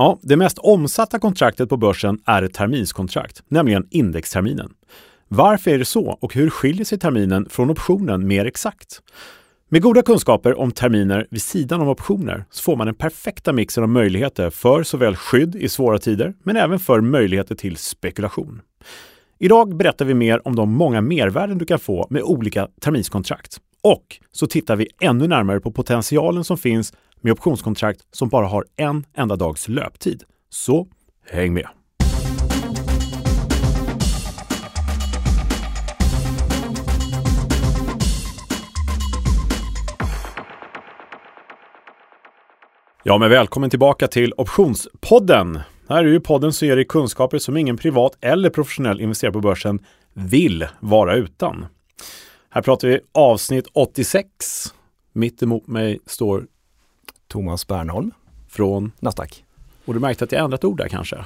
Ja, det mest omsatta kontraktet på börsen är ett terminskontrakt, nämligen indexterminen. Varför är det så och hur skiljer sig terminen från optionen mer exakt? Med goda kunskaper om terminer vid sidan av optioner så får man den perfekta mixen av möjligheter för såväl skydd i svåra tider, men även för möjligheter till spekulation. Idag berättar vi mer om de många mervärden du kan få med olika terminskontrakt. Och så tittar vi ännu närmare på potentialen som finns med optionskontrakt som bara har en enda dags löptid. Så häng med! Ja, men välkommen tillbaka till Optionspodden. Här är ju podden som ger dig kunskaper som ingen privat eller professionell investerare på börsen vill vara utan. Här pratar vi avsnitt 86. Mitt emot mig står Thomas Bernholm från Nasdaq. Och du märkte att jag ändrat ord där kanske?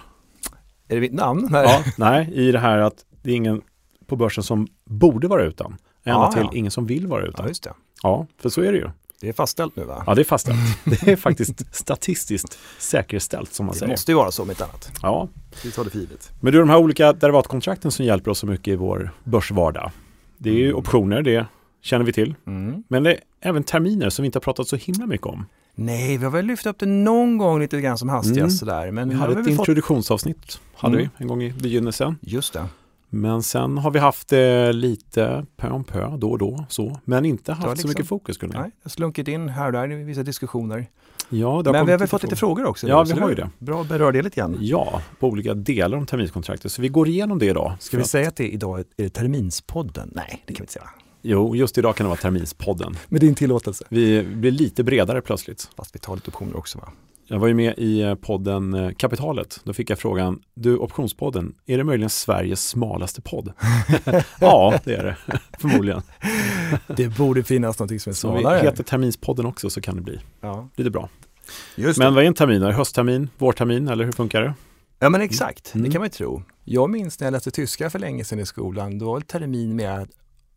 Är det mitt namn? Nej. Ja, nej, i det här att det är ingen på börsen som borde vara utan. Ända Ja, till ja. ingen som vill vara utan. Ja, just det. Ja, för så är det ju. Det är fastställt nu va? Ja, det är fastställt. Det är faktiskt statistiskt säkerställt som man det säger. måste ju vara så om inte annat. Ja, Vi tar det för givet. men du, de här olika derivatkontrakten som hjälper oss så mycket i vår börsvardag. Det är ju Mm. optioner, det känner vi till. Mm. Men det är även terminer som vi inte har pratat så himla mycket om. Nej, vi har väl lyft upp det någon gång lite grann som hastigast Mm. sådär. Men Vi hade ett vi introduktionsavsnitt, hade Mm. vi en gång i begynnelsen. Just det. Men sen har vi haft det lite pö om pö, då och då, så. Men inte haft så liksom- mycket fokus, Gunnar. Nej, jag har slunkit in här och där i vissa diskussioner. Ja, Men vi har väl fått lite frågor. också? Ja, vi så har ju det. Bra att beröra det lite grann. Ja, på olika delar om terminskontraktet. Så vi går igenom det idag. Ska vi att- säga att det idag är det terminspodden? Nej, det kan vi inte säga. Jo, just idag kan det vara terminspodden. Med din tillåtelse. Vi blir lite bredare plötsligt. Fast vi tar lite optioner också va? Jag var ju med i eh, podden eh, Kapitalet. Då fick jag frågan, du Optionspodden, är det möjligen Sveriges smalaste podd? ja, det är det. Förmodligen. Det borde finnas någonting som är Så om vi smalare. heter Terminspodden också så kan det bli Ja, lite bra. just Men vad är en termin? Är det hösttermin, vårtermin eller hur funkar det? Ja men exakt, Mm. det kan man ju tro. Jag minns när jag läste tyska för länge sedan i skolan, då var det termin med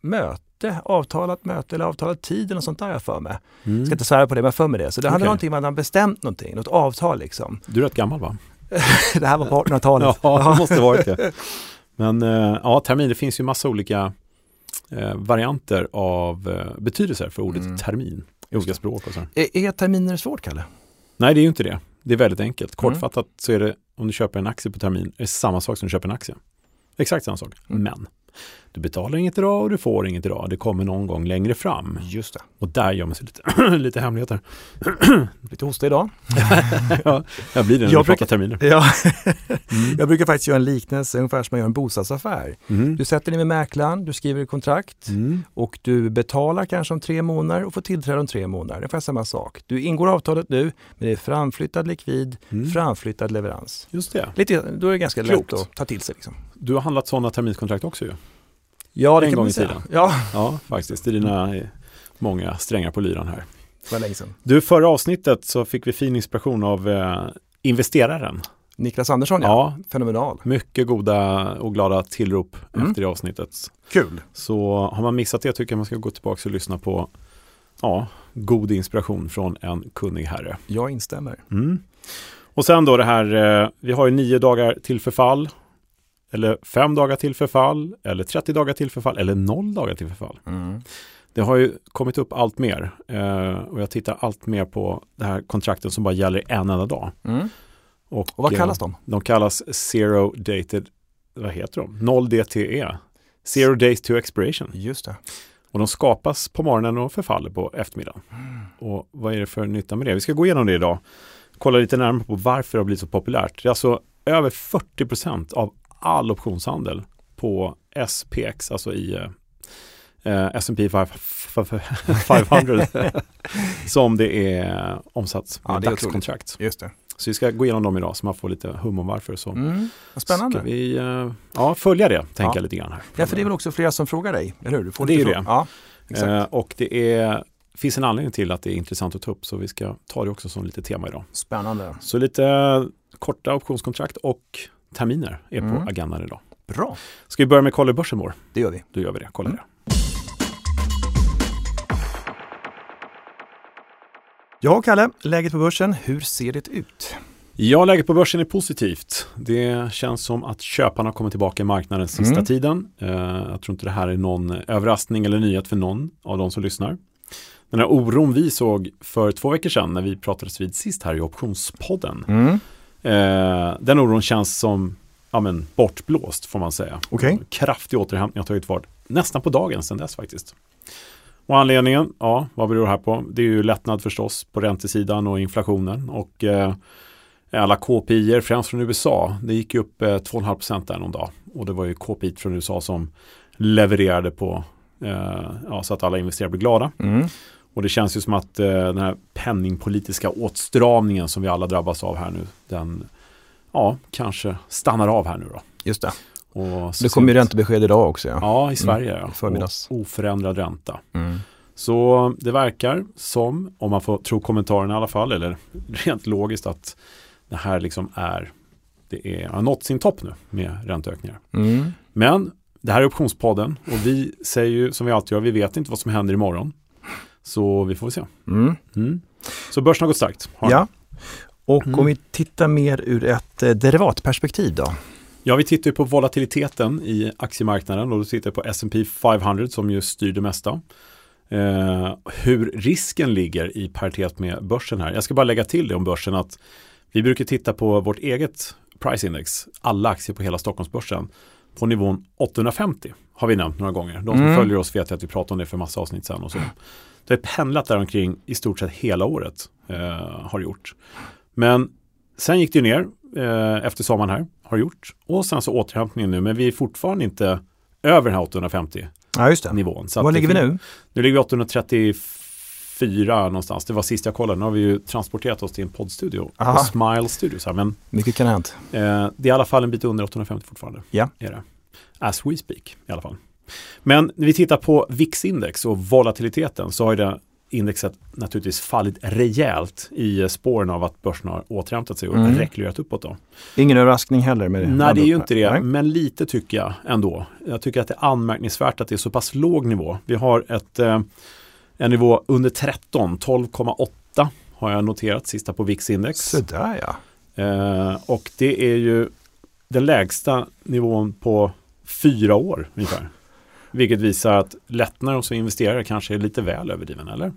möte, avtalat möte eller avtalat tid eller något sånt där jag för mig. Mm. Ska inte svära på det, men jag för mig det. Så det handlar Okej. någonting om att man har bestämt någonting, något avtal liksom. Du är rätt gammal va? det här var på 1800-talet. Ja, det måste varit det. Men eh, ja, termin, det finns ju massa olika eh, varianter av eh, betydelser för ordet Mm. termin i olika språk och så. Är, är terminer svårt, Kalle? Nej, det är ju inte det. Det är väldigt enkelt. Mm. Kortfattat så är det om du köper en aktie på termin, är det samma sak som du köper en aktie. Exakt samma sak. Mm. Men du betalar inget idag och du får inget idag. Det kommer någon gång längre fram. Just det. Och där gör man sig lite, lite hemligheter. Lite hosta idag. ja, jag blir det när Jag vi brukar- terminer. Ja. Mm. jag brukar faktiskt göra en liknelse, ungefär som man gör en bostadsaffär. Mm. Du sätter dig med mäklaren, du skriver ett kontrakt Mm. och du betalar kanske om tre månader och får tillträde om tre månader. Det är ungefär samma sak. Du ingår avtalet nu, men det är framflyttad likvid, Mm. framflyttad leverans. Just det. Lite, då är det ganska Klokt. lätt att ta till sig. Liksom. Du har handlat sådana terminskontrakt också ju. Ja, En kan gång man i säga. tiden. Ja, Ja, faktiskt. Det är dina eh, många strängar på lyran här. det var länge sedan. Du, förra avsnittet så fick vi fin inspiration av eh, investeraren. Niklas Andersson, ja. Ja, Fenomenal. mycket goda och glada tillrop Mm. efter det avsnittet. Kul. Så har man missat det tycker jag man ska gå tillbaka och lyssna på ja, god inspiration från en kunnig herre. Jag instämmer. Mm. Och sen då det här, eh, vi har ju nio dagar till förfall, eller fem dagar till förfall, eller 30 dagar till förfall, eller noll dagar till förfall. Mm. Det har ju kommit upp allt mer eh, och jag tittar allt mer på det här kontrakten som bara gäller en enda dag. Mm. Och, Och vad eh, kallas de? De kallas Zero Dated, vad heter de? 0 DTE. Zero Days to Expiration. Just det. Och de skapas på morgonen och förfaller på eftermiddagen. Och vad är det för nytta med det? Vi ska gå igenom det idag. Kolla lite närmare på varför det har blivit så populärt. Det är alltså över 40% av all optionshandel på SPX, alltså i eh, S&P 500 som det är omsatt Ja, med det är dagskontrakt. Just det. Så vi ska gå igenom dem idag så man får lite hum om varför. Så Mm. Spännande. ska vi eh, ja, följa det, tänka Ja. lite grann här. Ja, för det är väl också flera som frågar dig, eller hur? Du får Det är ju det. Ja, exakt. Eh, och det är, finns en anledning till att det är intressant att ta upp så vi ska ta det också som lite tema idag. Spännande. Så lite korta optionskontrakt och terminer är Mm. på agendan idag. Bra, Ska vi börja med kolla börsen mår? det gör vi. Då gör vi det. Kolla Mm. det. Ja, Kalle, läget på börsen, hur ser det ut? Ja, läget på börsen är positivt. Det känns som att köparna kommer tillbaka i marknaden sista Mm. tiden. Eh, jag tror inte det här är någon överraskning eller nyhet för någon av de som lyssnar. Den här oron vi såg för två veckor sedan när vi pratades vid sist här i optionspodden. Mm. Eh, den oron känns som ja, men, bortblåst får man säga. Okej. Kraftig återhämtning har tagit fart nästan på dagen sedan dess faktiskt. Och anledningen, ja, vad beror det här på? Det är ju lättnad förstås på räntesidan och inflationen och eh, alla KPI, främst från USA, det gick ju upp eh, 2,5% där någon dag. Och det var ju KPI från USA som levererade på, eh, ja, så att alla investerare blir glada. Mm. Och det känns ju som att eh, den här penningpolitiska åtstramningen som vi alla drabbas av här nu, den ja, kanske stannar av här nu då. Just det. Och så Det kommer ju räntebesked idag också. Ja. Ja, i Sverige. ja. förmiddags. Och oförändrad ränta. Mm. Så det verkar som, om man får tro kommentarerna i alla fall, eller rent logiskt att det här liksom är, det är, har nått sin topp nu med ränteökningar. Mm. Men det här är optionspodden och vi säger ju som vi alltid gör, vi vet inte vad som händer imorgon. Så vi får se. Mm. Mm. Så börsen har gått starkt. Har. Ja. Och Mm. om vi tittar mer ur ett eh, derivatperspektiv då? Ja, vi tittar ju på volatiliteten i aktiemarknaden och då tittar på S&P 500 som ju styr det mesta. Eh, hur risken ligger i paritet med börsen här. Jag ska bara lägga till det om börsen att vi brukar titta på vårt eget price-index, alla aktier på hela Stockholmsbörsen, på nivån 850 har vi nämnt några gånger. De som Mm. följer oss vet att vi pratar om det för massa avsnitt sen och så. Det har pendlat där omkring i stort sett hela året eh, har gjort. Men sen gick det ner eh, efter sommaren här, har gjort. Och sen så återhämtningen nu, men vi är fortfarande inte över den här 850 Ja, just det. nivån. Så Var ligger vi nu? Nu ligger vi 834 någonstans. Det var sist jag kollade. Nu har vi ju transporterat oss till en poddstudio. Aha. På Smile Studios här. Men Mycket kan ha hänt. eh, det är i alla fall en bit under 850 fortfarande. Ja. Är det. As we speak i alla fall. Men när vi tittar på VIX-index och volatiliteten så har ju det indexet naturligtvis fallit rejält i spåren av att börsen har återhämtat sig och Mm. reklyrat uppåt. Då. Ingen överraskning heller med Nej, det är ju inte det, Nej. men lite tycker jag ändå. Jag tycker att det är anmärkningsvärt att det är så pass låg nivå. Vi har ett, eh, en nivå under 13, 12,8 har jag noterat sista på VIX-index. Sådär ja. Eh, och det är ju den lägsta nivån på fyra år ungefär. Vilket visar att lättnader hos investerare kanske är lite väl överdriven, eller?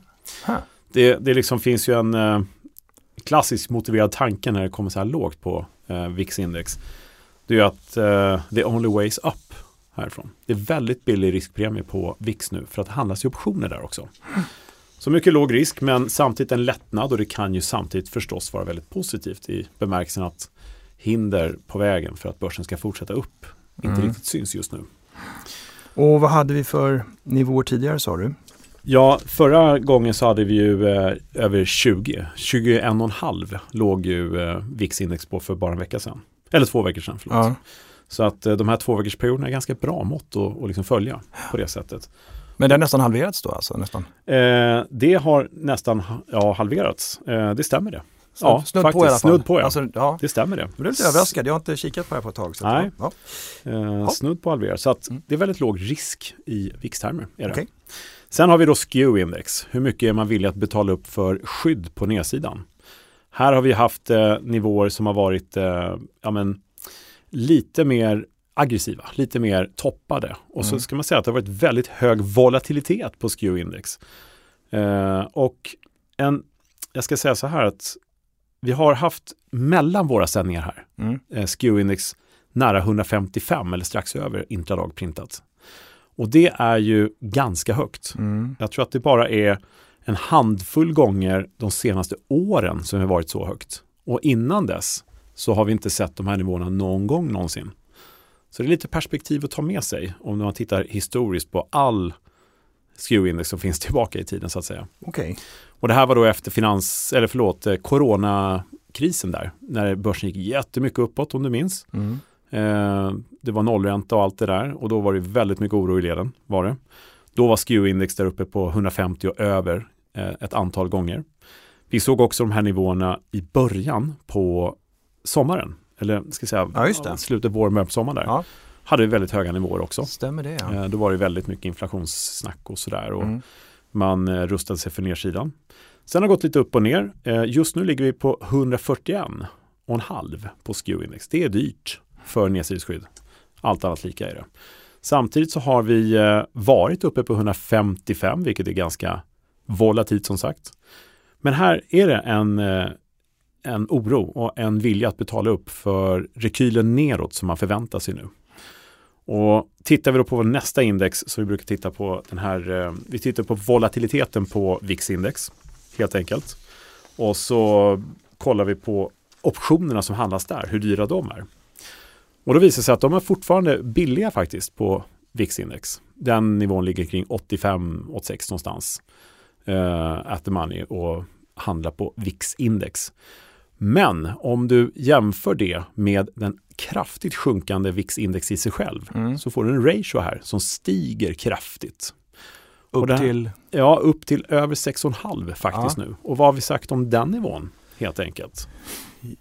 Ha. Det, det liksom finns ju en eh, klassisk motiverad tanke när det kommer så här lågt på eh, VIX-index. Det är ju att eh, the only way is up härifrån. Det är väldigt billig riskpremie på VIX nu för att det handlas ju optioner där också. Så mycket låg risk men samtidigt en lättnad och det kan ju samtidigt förstås vara väldigt positivt i bemärkelsen att hinder på vägen för att börsen ska fortsätta upp inte Mm. riktigt syns just nu. Och vad hade vi för nivåer tidigare sa du? Ja, förra gången så hade vi ju eh, över 20. 21,5 låg ju eh, VIX-index på för bara en vecka sedan. Eller två veckor sedan, förlåt. Ja. Så att eh, de här två veckors perioderna är ganska bra mått att att liksom följa på det sättet. Men det har nästan halverats då alltså? Nästan. Eh, det har nästan ja, halverats. Eh, det stämmer det. Ja, snudd faktiskt. på i alla fall. Snudd på, ja. Alltså, ja. Det stämmer det. Jag blev lite överraskad, jag har inte kikat på det här på ett tag. Så Nej. Ja. Eh, snudd på halverat. Så att Mm. det är väldigt låg risk i VIX-termer. Okej. Sen har vi då SKEW-index. Hur mycket är man villig att betala upp för skydd på nedsidan? Här har vi haft eh, nivåer som har varit eh, ja, men, lite mer aggressiva, lite mer toppade. Och så Mm. ska man säga att det har varit väldigt hög volatilitet på SKEW-index. Eh, och en, jag ska säga så här att vi har haft mellan våra sändningar här Mm. eh, SKEW-index nära 155 eller strax över intradag printat. Och det är ju ganska högt. Mm. Jag tror att det bara är en handfull gånger de senaste åren som det har varit så högt. Och innan dess så har vi inte sett de här nivåerna någon gång någonsin. Så det är lite perspektiv att ta med sig om man tittar historiskt på all SKEW-index som finns tillbaka i tiden så att säga. Okej. Och det här var då efter finans, eller förlåt, eh, coronakrisen där. När börsen gick jättemycket uppåt om du minns. Mm. Eh, det var nollränta och allt det där och då var det väldigt mycket oro i leden. Var det. Då var SKEW-index där uppe på 150 och över eh, ett antal gånger. Vi såg också de här nivåerna i början på sommaren. Eller ska jag säga Ja, just det. slutet vår, början på sommaren där. Ja. Hade vi väldigt höga nivåer också. Stämmer det ja. Eh, då var det väldigt mycket inflationssnack och sådär. Och Mm man eh, rustade sig för nedsidan. Sen har det gått lite upp och ner. Eh, just nu ligger vi på 141 6,5 på SKEW-index. Det är dyrt för nedsidesskydd. Allt annat lika är det. Samtidigt så har vi eh, varit uppe på 155, vilket är ganska volatilt som sagt. Men här är det en, en oro och en vilja att betala upp för rekylen neråt som man förväntar sig nu. Och tittar vi då på nästa index så vi brukar titta på den här, eh, vi tittar på volatiliteten på VIX-index helt enkelt. Och så kollar vi på optionerna som handlas där, hur dyra de är. Och då visar det sig att de är fortfarande billiga faktiskt på VIX-index. Den nivån ligger kring 85-86 någonstans uh, at the money och handlar på VIX-index. Men om du jämför det med den kraftigt sjunkande VIX-index i sig själv mm. så får du en ratio här som stiger kraftigt. Upp här, till? Ja, upp till över 6,5 faktiskt ja. nu. Och vad har vi sagt om den nivån helt enkelt?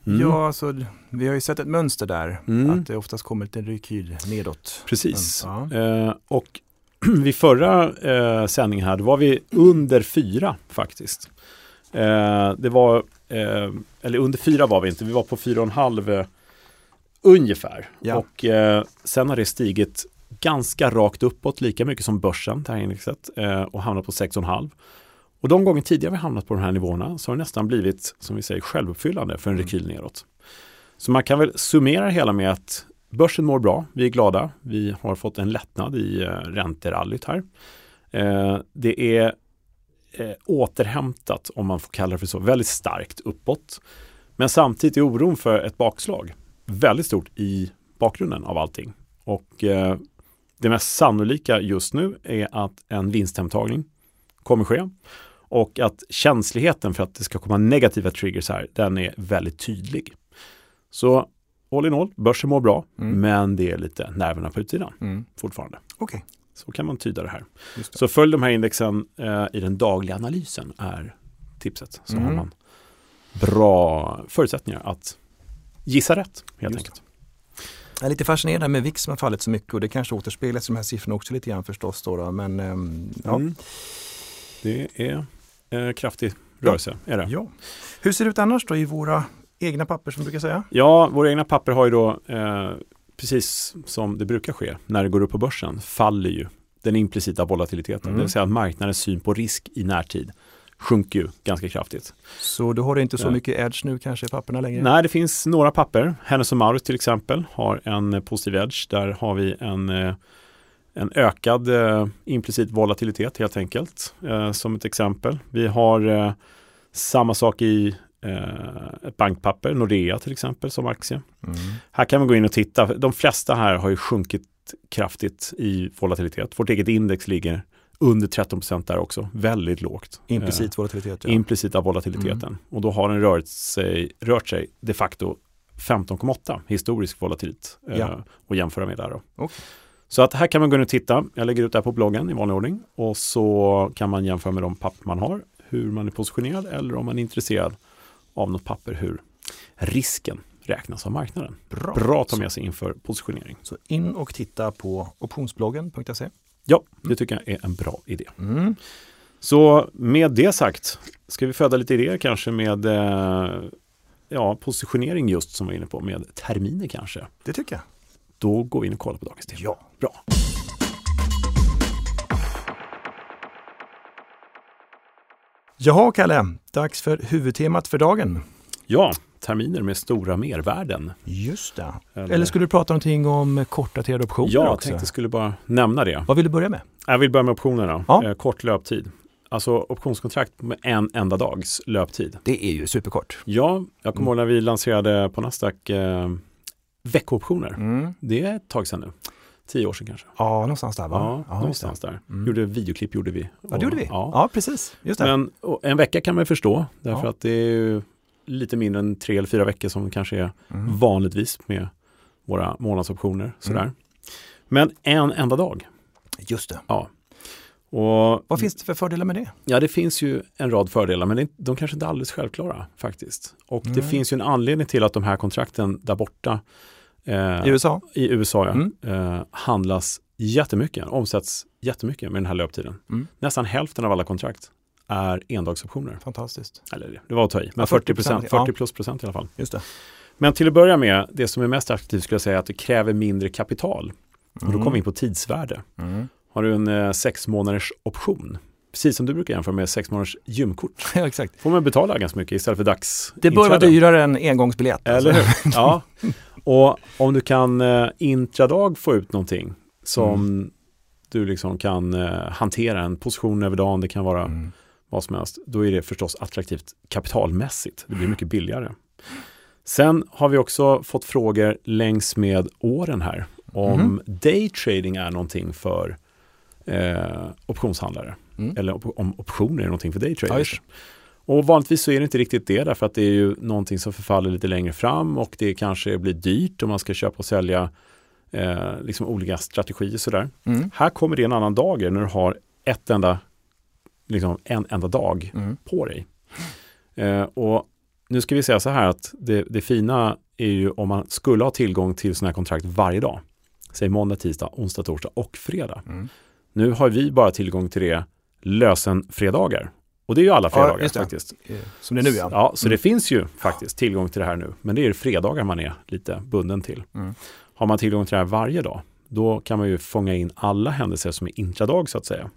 Mm. Ja, alltså, vi har ju sett ett mönster där, mm. att det oftast kommer lite rekyl nedåt. Precis. Ja. eh, och vid förra eh, sändningen här, då var vi under fyra faktiskt. Eh, det var, eh, eller under fyra var vi inte, vi var på fyra och en halv eh, ungefär. Ja. Och eh, sen har det stigit ganska rakt uppåt, lika mycket som börsen, det här indexet, och hamnat på 6,5. Och de gånger tidigare vi hamnat på de här nivåerna så har det nästan blivit, som vi säger, självuppfyllande för en mm. rekyl neråt. Så man kan väl summera det hela med att börsen mår bra, vi är glada, vi har fått en lättnad i eh, ränterallyt här. Eh, det är eh, återhämtat, om man får kalla det för så, väldigt starkt uppåt. Men samtidigt är oron för ett bakslag väldigt stort i bakgrunden av allting. Och eh, det mest sannolika just nu är att en vinsthemtagning kommer ske. Och att känsligheten för att det ska komma negativa triggers här, den är väldigt tydlig. Så all in all, börsen mår bra, mm. men det är lite nerverna på utsidan mm. fortfarande. Okay. Så kan man tyda det här. Det. Så följ de här indexen eh, i den dagliga analysen är tipset. Så mm. har man bra förutsättningar att gissa rätt helt Just enkelt. Jag är lite fascinerad med VIX som har fallit så mycket och det kanske återspeglas i de här siffrorna också lite grann förstås. Då, då men ähm, ja. Mm. Det är eh, kraftig rörelse. Ja. Är det. Ja. Hur ser det ut annars då i våra egna papper som du brukar säga? Ja, våra egna papper har ju då eh, precis som det brukar ske när det går upp på börsen faller ju den implicita volatiliteten. Mm. Det vill säga att marknadens syn på risk i närtid sjunker ju ganska kraftigt. Så då har du inte så mycket edge nu kanske i papperna längre? Nej, det finns några papper. Hennes och Mauritz till exempel har en positiv edge. Där har vi en eh, en ökad eh, implicit volatilitet helt enkelt. Eh, som ett exempel. Vi har eh, samma sak i eh, ett bankpapper, Nordea till exempel som aktie. Mm. Här kan man gå in och titta. De flesta här har ju sjunkit kraftigt i volatilitet. Vårt eget index ligger under 13% där också, väldigt lågt. Implicit volatilitet. Ja. Implicita volatiliteten. Mm. Och då har den rört sig, rört sig de facto 15,8 historisk volatilit eh, ja. och jämföra med där. Då. Okay. Så att här kan man gå in och titta. Jag lägger ut det här på bloggen i vanlig ordning och så kan man jämföra med de papper man har, hur man är positionerad eller om man är intresserad av något papper hur risken räknas av marknaden. Bra, Bra att ta med sig inför positionering. Så in och titta på optionsbloggen.se. Ja, det tycker jag är en bra idé. Mm. Så med det sagt, ska vi föda lite idéer kanske med eh, ja, positionering just som vi var inne på, med terminer kanske? Det tycker jag. Då går vi in och kollar på dagens tema. Ja. Bra. Jaha, Kalle. Dags för huvudtemat för dagen. Ja, terminer med stora mervärden. Just det. Eller, Eller skulle du prata någonting om kortdaterade optioner ja, också? jag tänkte skulle bara nämna det. Vad vill du börja med? Jag vill börja med optionerna. Ja. Eh, kort löptid. Alltså optionskontrakt med en enda dags löptid. Det är ju superkort. Ja, jag kommer mm. ihåg när vi lanserade på Nasdaq eh, veckooptioner. Mm. Det är ett tag sedan nu. Tio år sedan kanske. Ja, någonstans där va? Ja, ja någonstans där. Mm. Gjorde videoklipp gjorde vi. Och, ja, det gjorde vi. Ja, ja precis. Just det. Men en vecka kan man förstå, därför ja. att det är lite mindre än tre eller fyra veckor som kanske är mm. vanligtvis med våra månadsoptioner. Sådär. Mm. Men en enda dag. Just det. Ja. Och, Vad finns det för fördelar med det? Ja, det finns ju en rad fördelar, men de kanske inte är alldeles självklara faktiskt. Och det finns ju en anledning till att de här kontrakten där borta I USA? I USA, ja. Mm. Eh, handlas jättemycket, omsätts jättemycket med den här löptiden. Mm. Nästan hälften av alla kontrakt är endagsoptioner. Fantastiskt. Eller det var att ta i, men ja, 40, 40, 40 plus procent i alla fall. Just det. Men till att börja med, det som är mest attraktivt skulle jag säga är att det kräver mindre kapital. Och då Mm. kommer vi in på tidsvärde. Mm. Har du en eh, sex månaders option, precis som du brukar jämföra med sex månaders gymkort, Ja, exakt. får man betala ganska mycket istället för dags Det bör vara dyrare än engångsbiljett. alltså. Eller hur? Ja. Och om du kan eh, intradag få ut någonting som Mm. du liksom kan eh, hantera, en position över dagen, det kan vara Mm. vad som helst, då är det förstås attraktivt kapitalmässigt. Det blir mycket billigare. Sen har vi också fått frågor längs med åren här om Mhm. daytrading är någonting för eh, optionshandlare. Mm. Eller op- om optioner är någonting för Ja, just daytraders. och vanligtvis så är det inte riktigt det därför att det är ju någonting som förfaller lite längre fram och det kanske blir dyrt om man ska köpa och sälja eh, liksom olika strategier sådär. Mm. Här kommer det en annan dag när du har ett enda, liksom en enda dag Mm. på dig. Eh, och nu ska vi säga så här att det, det fina är ju om man skulle ha tillgång till sådana här kontrakt varje dag. Säg måndag, tisdag, onsdag, torsdag och fredag. Mm. Nu har vi bara tillgång till det lösen-fredagar. Och det är ju alla Ja, fredagar det. faktiskt. Eh, Som det är nu ja. Ja, så Mm. det finns ju faktiskt tillgång till det här nu. Men det är fredagar man är lite bunden till. Mm. Har man tillgång till det här varje dag, då kan man ju fånga in alla händelser som är intradag så att säga.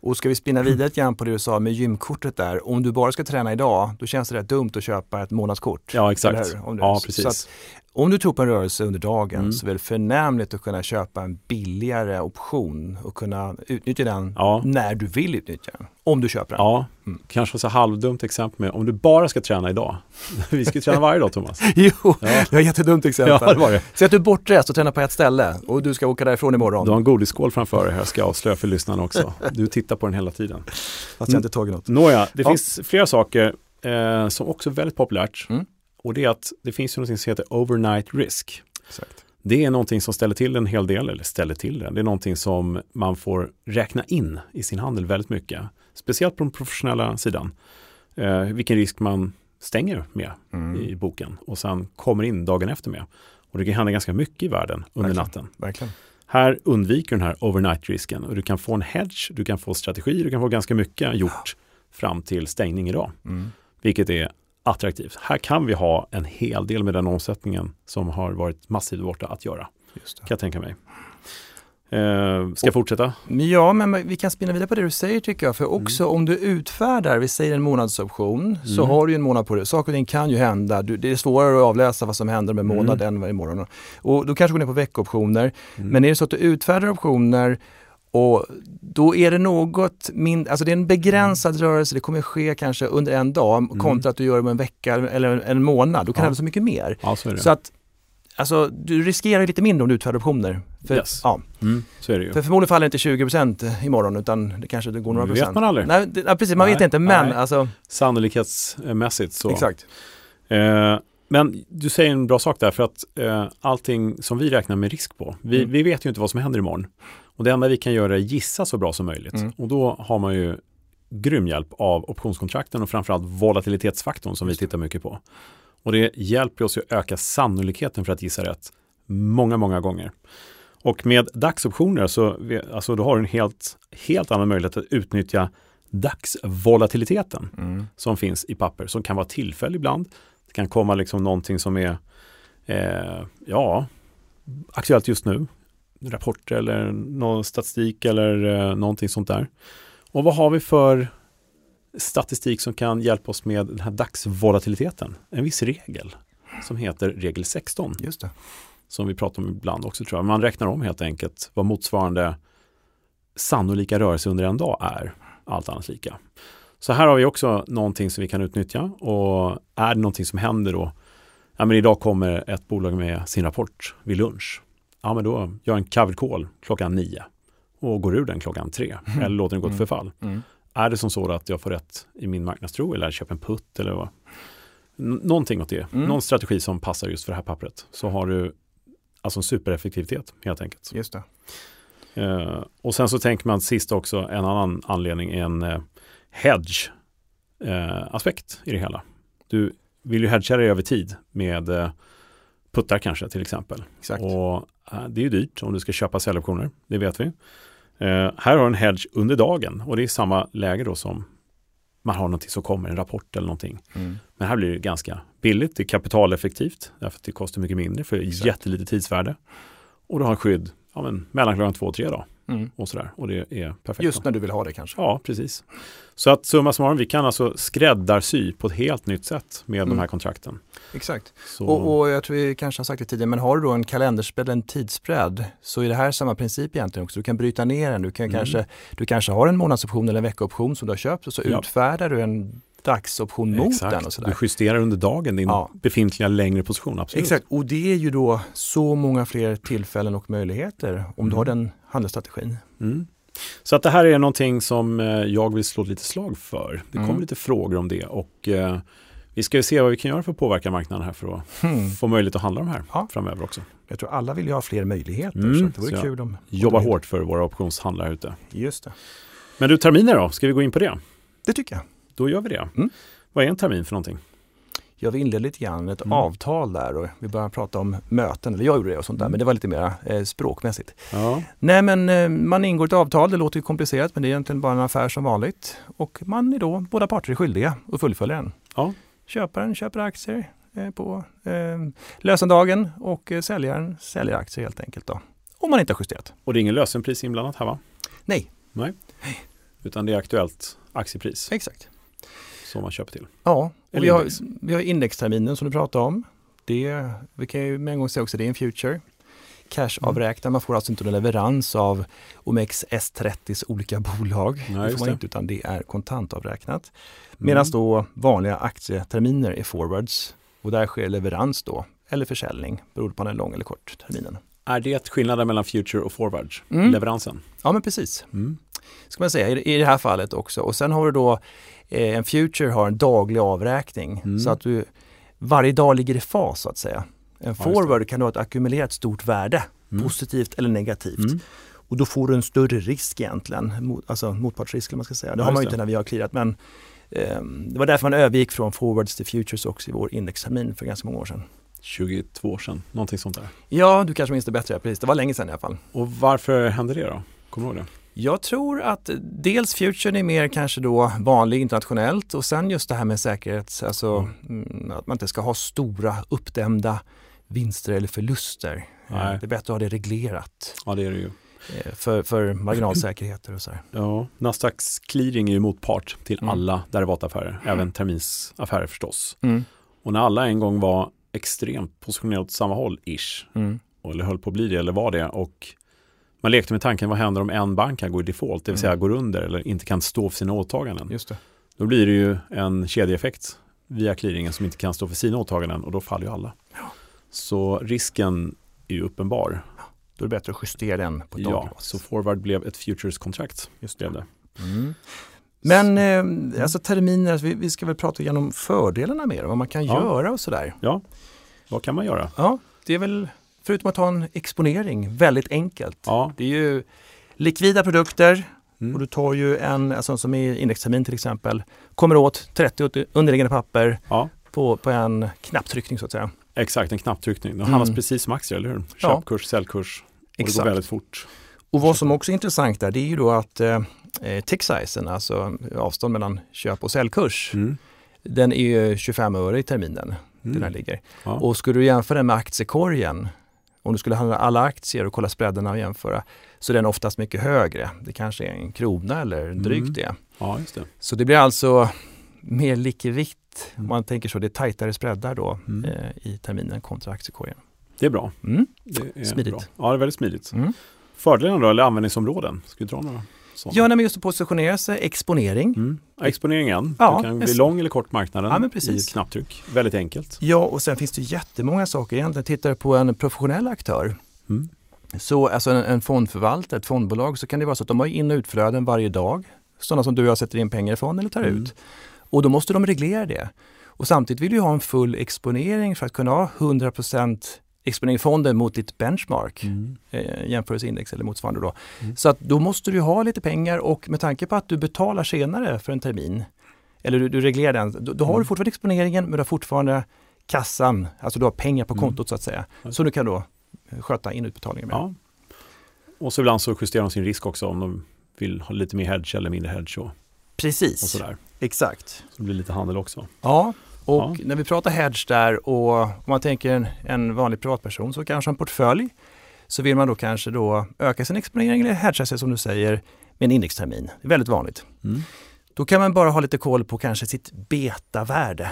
Och ska vi spinna vidare lite grann på det du sa med gymkortet där. Om du bara ska träna idag, då känns det rätt dumt att köpa ett månadskort. Ja, exakt. Om du- Ja, så precis. att- Om du tror på en rörelse under dagen Mm. så är det förnämligt att kunna köpa en billigare option och kunna utnyttja den Ja. när du vill utnyttja den. Om du köper den. Ja, Mm. kanske så halvdumt exempel med om du bara ska träna idag. Vi ska träna varje dag Thomas. Jo, Ja. det var ett jättedumt exempel. Ja, det var det. Säg att du är bortrest och tränar på ett ställe och du ska åka därifrån imorgon. Du har en godisskål framför dig här, ska jag avslöja för lyssnarna också. Du tittar på den hela tiden. Fast jag inte tagit något. Nåja, det Ja. finns flera saker eh, som också är väldigt populärt. Mm. Och det är att det finns ju något som heter overnight risk. Exakt. Det är någonting som ställer till en hel del, eller ställer till det. Det är någonting som man får räkna in i sin handel väldigt mycket. Speciellt på den professionella sidan. Eh, vilken risk man stänger med Mm. i boken och sen kommer in dagen efter med. Och det kan hända ganska mycket i världen under Verkligen. natten. Verkligen. Här undviker den här overnight-risken och du kan få en hedge, du kan få strategi, du kan få ganska mycket gjort fram till stängning idag, Mm. vilket är attraktivt. Här kan vi ha en hel del med den omsättningen som har varit massivt borta att göra, kan jag tänka mig. Eh, ska jag fortsätta? Ja, men vi kan spinna vidare på det du säger tycker jag. För också om du utfärdar, vi säger en månadsoption, så Mm. har du ju en månad på det. Saker och ting kan ju hända. Du, det är svårare att avläsa vad som händer med en Mm. månad än vad imorgon. Och då kanske går ner på veckooptioner. Mm. Men är det så att du utfärdar optioner och då är det något mindre, alltså det är en begränsad rörelse, det kommer ske kanske under en dag kontra att du gör det med en vecka eller en månad. Då kan Mm. Ja. det hända så mycket mer. Ja, så det. Så att Alltså du riskerar lite mindre om du utfärdar optioner. För, Yes. ja, Mm, så är det ju. för förmodligen faller inte 20% imorgon utan det kanske det går några Det procent. vet man aldrig. Nej, det, ja, precis, man Nej, vet inte men nej. alltså, Sannolikhetsmässigt så. exakt. Eh, men du säger en bra sak där för att eh, allting som vi räknar med risk på, vi, Mm. vi vet ju inte vad som händer imorgon. Och det enda vi kan göra är gissa så bra som möjligt. Mm. Och då har man ju grym hjälp av optionskontrakten och framförallt volatilitetsfaktorn som vi tittar mycket på. Och det hjälper oss att öka sannolikheten för att gissa rätt många, många gånger. Och med dagsoptioner så alltså, då har du en helt, helt annan möjlighet att utnyttja dagsvolatiliteten Mm. som finns i papper som kan vara tillfällig ibland. Det kan komma liksom någonting som är eh, ja, aktuellt just nu. Rapporter eller någon statistik eller eh, någonting sånt där. Och vad har vi för statistik som kan hjälpa oss med den här dagsvolatiliteten? En viss regel som heter regel 16 Just det. som vi pratar om ibland också tror jag. Man räknar om helt enkelt vad motsvarande sannolika rörelse under en dag är, allt annat lika. Så här har vi också någonting som vi kan utnyttja och är det någonting som händer då, ja men idag kommer ett bolag med sin rapport vid lunch. Ja men då gör jag en call klockan nio och går ur den klockan tre eller låter den gå till Mm. förfall. Mm. Är det som så att jag får rätt i min marknadstro eller köper en putt eller vad? N- någonting åt det. Mm. Någon strategi som passar just för det här pappret. Så har du alltså en supereffektivitet helt enkelt. Just det. Eh, och sen så tänker man sist också en annan anledning, en eh, hedge eh, aspekt i det hela. Du vill ju hedga dig över tid med eh, puttar kanske till exempel. Exakt. Och det är ju dyrt om du ska köpa säljoptioner, det vet vi. Eh, här har du en hedge under dagen och det är samma läge då som man har någonting som kommer, en rapport eller någonting. Mm. Men här blir det ganska billigt, det är kapitaleffektivt därför att det kostar mycket mindre för Exakt. jättelite tidsvärde. Och du har skydd ja, men, mellan klockan två och tre då Mm. och sådär. Och det är perfekt. Just när du vill ha det kanske. Ja, precis. Så att summa summarum, vi kan alltså skräddarsy på ett helt nytt sätt med Mm. de här kontrakten. Exakt. Och, och jag tror vi kanske har sagt det tidigare, men har du då en kalenderspread, en tidsspread, så är det här samma princip egentligen också. Du kan bryta ner den. Du, kan Mm. kanske, du kanske har en månadsoption eller en veckooption som du har köpt och så Ja. utfärdar du en dagsoption mot Exakt. den och sådär. Du justerar under dagen din Ja. befintliga längre position, absolut. Exakt, och det är ju då så många fler tillfällen och möjligheter om du Mm. har den handelsstrategin. Mm. Så att det här är någonting som eh, jag vill slå lite slag för. Det kommer Mm. lite frågor om det och eh, vi ska ju se vad vi kan göra för att påverka marknaden här för att Hmm. få möjlighet att handla de här Ja. framöver också. Jag tror alla vill ju ha fler möjligheter Mm, så det vore så kul om... Jobba hårt för våra optionshandlare ute. Just det. Men du, terminer då? Ska vi gå in på det? Det tycker jag. Då gör vi det. Mm. Vad är en termin för någonting? Jag vill inleda lite grann ett Mm. avtal där och vi började prata om möten, eller jag gjorde det och sånt där, Mm. men det var lite mer eh, språkmässigt. Ja, Nej men eh, man ingår ett avtal, det låter ju komplicerat men det är egentligen bara en affär som vanligt. Och man är då, båda parter är skyldiga att fullfölja den. Ja. Köparen köper aktier eh, på eh, lösendagen och säljaren säljer aktier helt enkelt då. Om man inte har justerat. och det är ingen lösenpris inblandat här va? Nej. Nej. Utan det är aktuellt aktiepris Exakt. Som man köper till. Ja, och vi har, vi har indexterminen som du pratade om. Det, vi kan ju med en gång säga också det är en future. Cash-avräknad, man får alltså inte någon leverans av Omex S30s olika bolag. Nej, det får man det. inte utan det är kontantavräknat. Mm. Medan då vanliga aktieterminer är forwards och där sker leverans då eller försäljning beroende på om den är lång eller kort terminen. Är det skillnaden mellan future och forward? Mm. Leveransen? Ja men precis, Mm. ska man säga i, det här fallet också. Och sen har du då en future har en daglig avräkning Mm. så att du varje dag ligger i fas så att säga. En det. forward kan ha ett ackumulerat stort värde, Mm. positivt eller negativt. Mm. Och då får du en större risk egentligen, mot, alltså motpartsrisk man ska säga. Det Ja, har man ju inte när vi har clearat men ehm, det var därför man övergick från forwards till futures också i vår indextermin för ganska många år sedan. 22 år sedan, någonting sånt där. Ja, du kanske minns det bättre, precis. Det var länge sedan i alla fall. Och varför hände det då? Kommer du ihåg det? Jag tror att dels futuren är mer kanske då vanlig internationellt och sen just det här med säkerhet, alltså mm, att man inte ska ha stora uppdämda vinster eller förluster. Eh, Nej. Det är bättre att ha det reglerat Ja, det är det ju. eh, för, för marginalsäkerheter och så här. Ja, Nasdaqs clearing är ju motpart till Mm. alla derivataffärer, även terminsaffärer förstås. Mm. Och när alla en gång var extremt positionerade åt samma håll, ish, Mm. eller höll på att bli det, eller var det, och man lekte med tanken, vad händer om en bank kan gå i default, det vill säga Mm. går under eller inte kan stå för sina åtaganden? Just det. Då blir det ju en kedjeeffekt via clearingen som inte kan stå för sina åtaganden och då faller ju alla. Så risken är ju uppenbar. Då är det bättre att justera den på daglig Ja, så forward blev ett futures-kontrakt. Just Blev det. Mm. Men eh, alltså terminer, alltså, vi, vi ska väl prata igenom fördelarna med det, vad man kan Ja. göra och sådär. Vad kan man göra? Ja, det är väl förutom att ha en exponering väldigt enkelt. Ja, Det är ju likvida produkter mm. och du tar ju en, alltså som i indextermin till exempel, kommer åt 30 underliggande papper ja. på, på en knapptryckning så att säga. exakt en knapptryckning. De Mm. handlas precis som aktier, eller hur? Ja. Köpkurs, säljkurs. Och det går Exakt. väldigt fort. Och vad som också är intressant där, det är ju då att eh, eh, tick sizen, alltså avstånd mellan köp och säljkurs, Mm. den är ju 25 öre i terminen. Den här Mm. ligger. Ja. Och skulle du jämföra den med aktiekorgen, om du skulle handla alla aktier och kolla spreadarna och jämföra, så är den oftast mycket högre. Det kanske är en krona eller drygt Mm. det. ja, just det. Så det blir alltså mer likvitt, om Mm. man tänker så, det är tajtare spreadar då Mm. eh, i terminen kontra aktiekorgen. Det är bra. Mm. Det är Smidigt. Bra. Ja, det är väldigt smidigt. Mm. Fördelarna då, eller användningsområden? Ska vi dra några? Sådana? Ja, nej, men just att positionera sig, exponering. Mm. Exponeringen, Ja, du kan bli lång eller kort marknaden Ja, i ett knapptryck. Väldigt enkelt. Ja, och sen finns det jättemånga saker egentligen. Tittar du på en professionell aktör, Mm. så alltså en, en fondförvaltare, ett fondbolag, så kan det vara så att de har in och utflöden varje dag. Sådana som du och jag sätter in pengar ifrån eller tar Mm. ut. Och då måste de reglera det. Och samtidigt vill du ha en full exponering för att kunna ha 100% exponering i fonden mot ditt benchmark, Mm. eh, jämförelseindex eller motsvarande då. Mm. Så att då måste du ha lite pengar och med tanke på att du betalar senare för en termin, eller du, du reglerar den, då, då har Mm. du fortfarande exponeringen men du har fortfarande kassan, alltså du har pengar på Mm. kontot så att säga. Ja. Så du kan då eh, sköta in och utbetalningar med. Ja. Och så ibland så justerar de sin risk också om de vill ha lite mer hedge eller mindre hedge och Precis, och sådär. exakt. Så det blir lite handel också. Ja, och Ja. när vi pratar hedge där och om man tänker en, en vanlig privatperson så kanske en portfölj så vill man då kanske då öka sin exponering eller hedga sig som du säger med en indextermin. Det är väldigt vanligt. Mm. Då kan man bara ha lite koll på kanske sitt betavärde.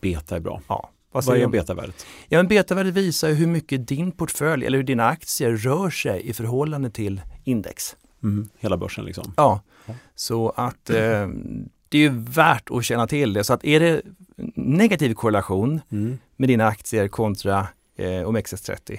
Beta är bra. Ja, Vad säger är betavärdet? Ja, men betavärdet visar hur mycket din portfölj eller hur dina aktier rör sig i förhållande till index. Mm. Hela börsen liksom. Ja, Ja. så att eh, det är ju värt att känna till det. Så att är det negativ korrelation Mm. med dina aktier kontra eh, OMXS30,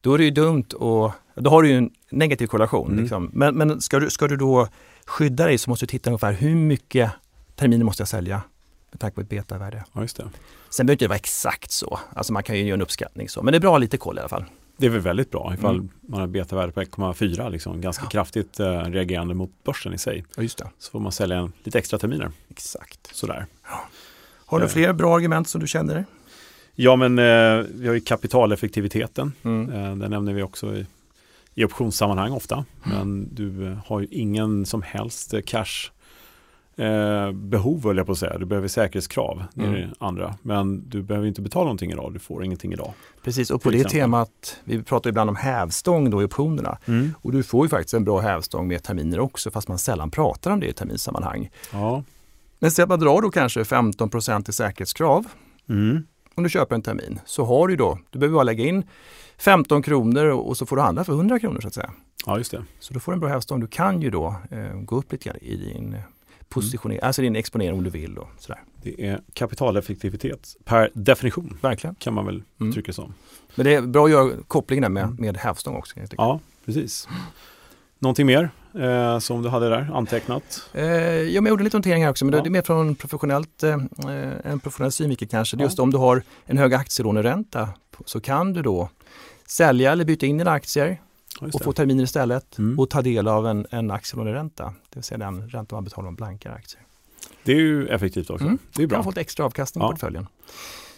då är det ju dumt och då har du ju en negativ korrelation. Mm. Liksom. Men, men ska, du, ska du då skydda dig så måste du titta ungefär hur mycket terminer måste jag sälja med tanke på ett betavärde. Ja, just det. Sen behöver det inte vara exakt så, alltså man kan ju göra en uppskattning så, men det är bra att ha lite koll i alla fall. Det är väl väldigt bra ifall Mm. man har betavärde på 1,4 liksom, ganska kraftigt eh, reagerande mot börsen i sig. Ja, just det. Så får man sälja en, lite extra terminer. Exakt. Sådär. Har du Eh. fler bra argument som du känner? Ja men eh, vi har ju kapitaleffektiviteten. Mm. Eh, den nämner vi också i, i optionssammanhang ofta. Men du eh, har ju ingen som helst eh, cash eh, behov höll jag på att säga. Du behöver säkerhetskrav. Det är Mm. det andra. Men du behöver inte betala någonting idag. Du får ingenting idag. Precis, och på det exempel. temat, vi pratar ibland om hävstång då i optionerna. Och du får ju faktiskt en bra hävstång med terminer också, fast man sällan pratar om det i terminssammanhang. Ja. Men säg att man drar då kanske 15% i säkerhetskrav Mm. om du köper en termin. Så har du då, du behöver bara lägga in 15 kronor och så får du handla för 100 kronor så att säga. ja, just det. Så du får en bra hävstång. Du kan ju då eh, gå upp lite grann i din positionering, alltså din exponering om du vill. Och sådär. Det är kapitaleffektivitet per definition Verkligen. kan man väl Mm. uttrycka som. Men det är bra att göra kopplingen med, Mm. med hävstång också. Ja, precis. Någonting mer eh, som du hade där antecknat? Eh, ja, jag gjorde lite notering här också, men Ja. det är mer från professionellt, eh, en professionell synvinkel kanske. Det är Ja. Just om du har en hög aktielåneränta så kan du då sälja eller byta in dina aktier och få terminer istället Mm. och ta del av en, en aktielåneränta. Det vill säga den ränta man betalar om blankar aktier. det är ju effektivt också. Mm. Det är Du kan bra. få lite extra avkastning Ja. på portföljen.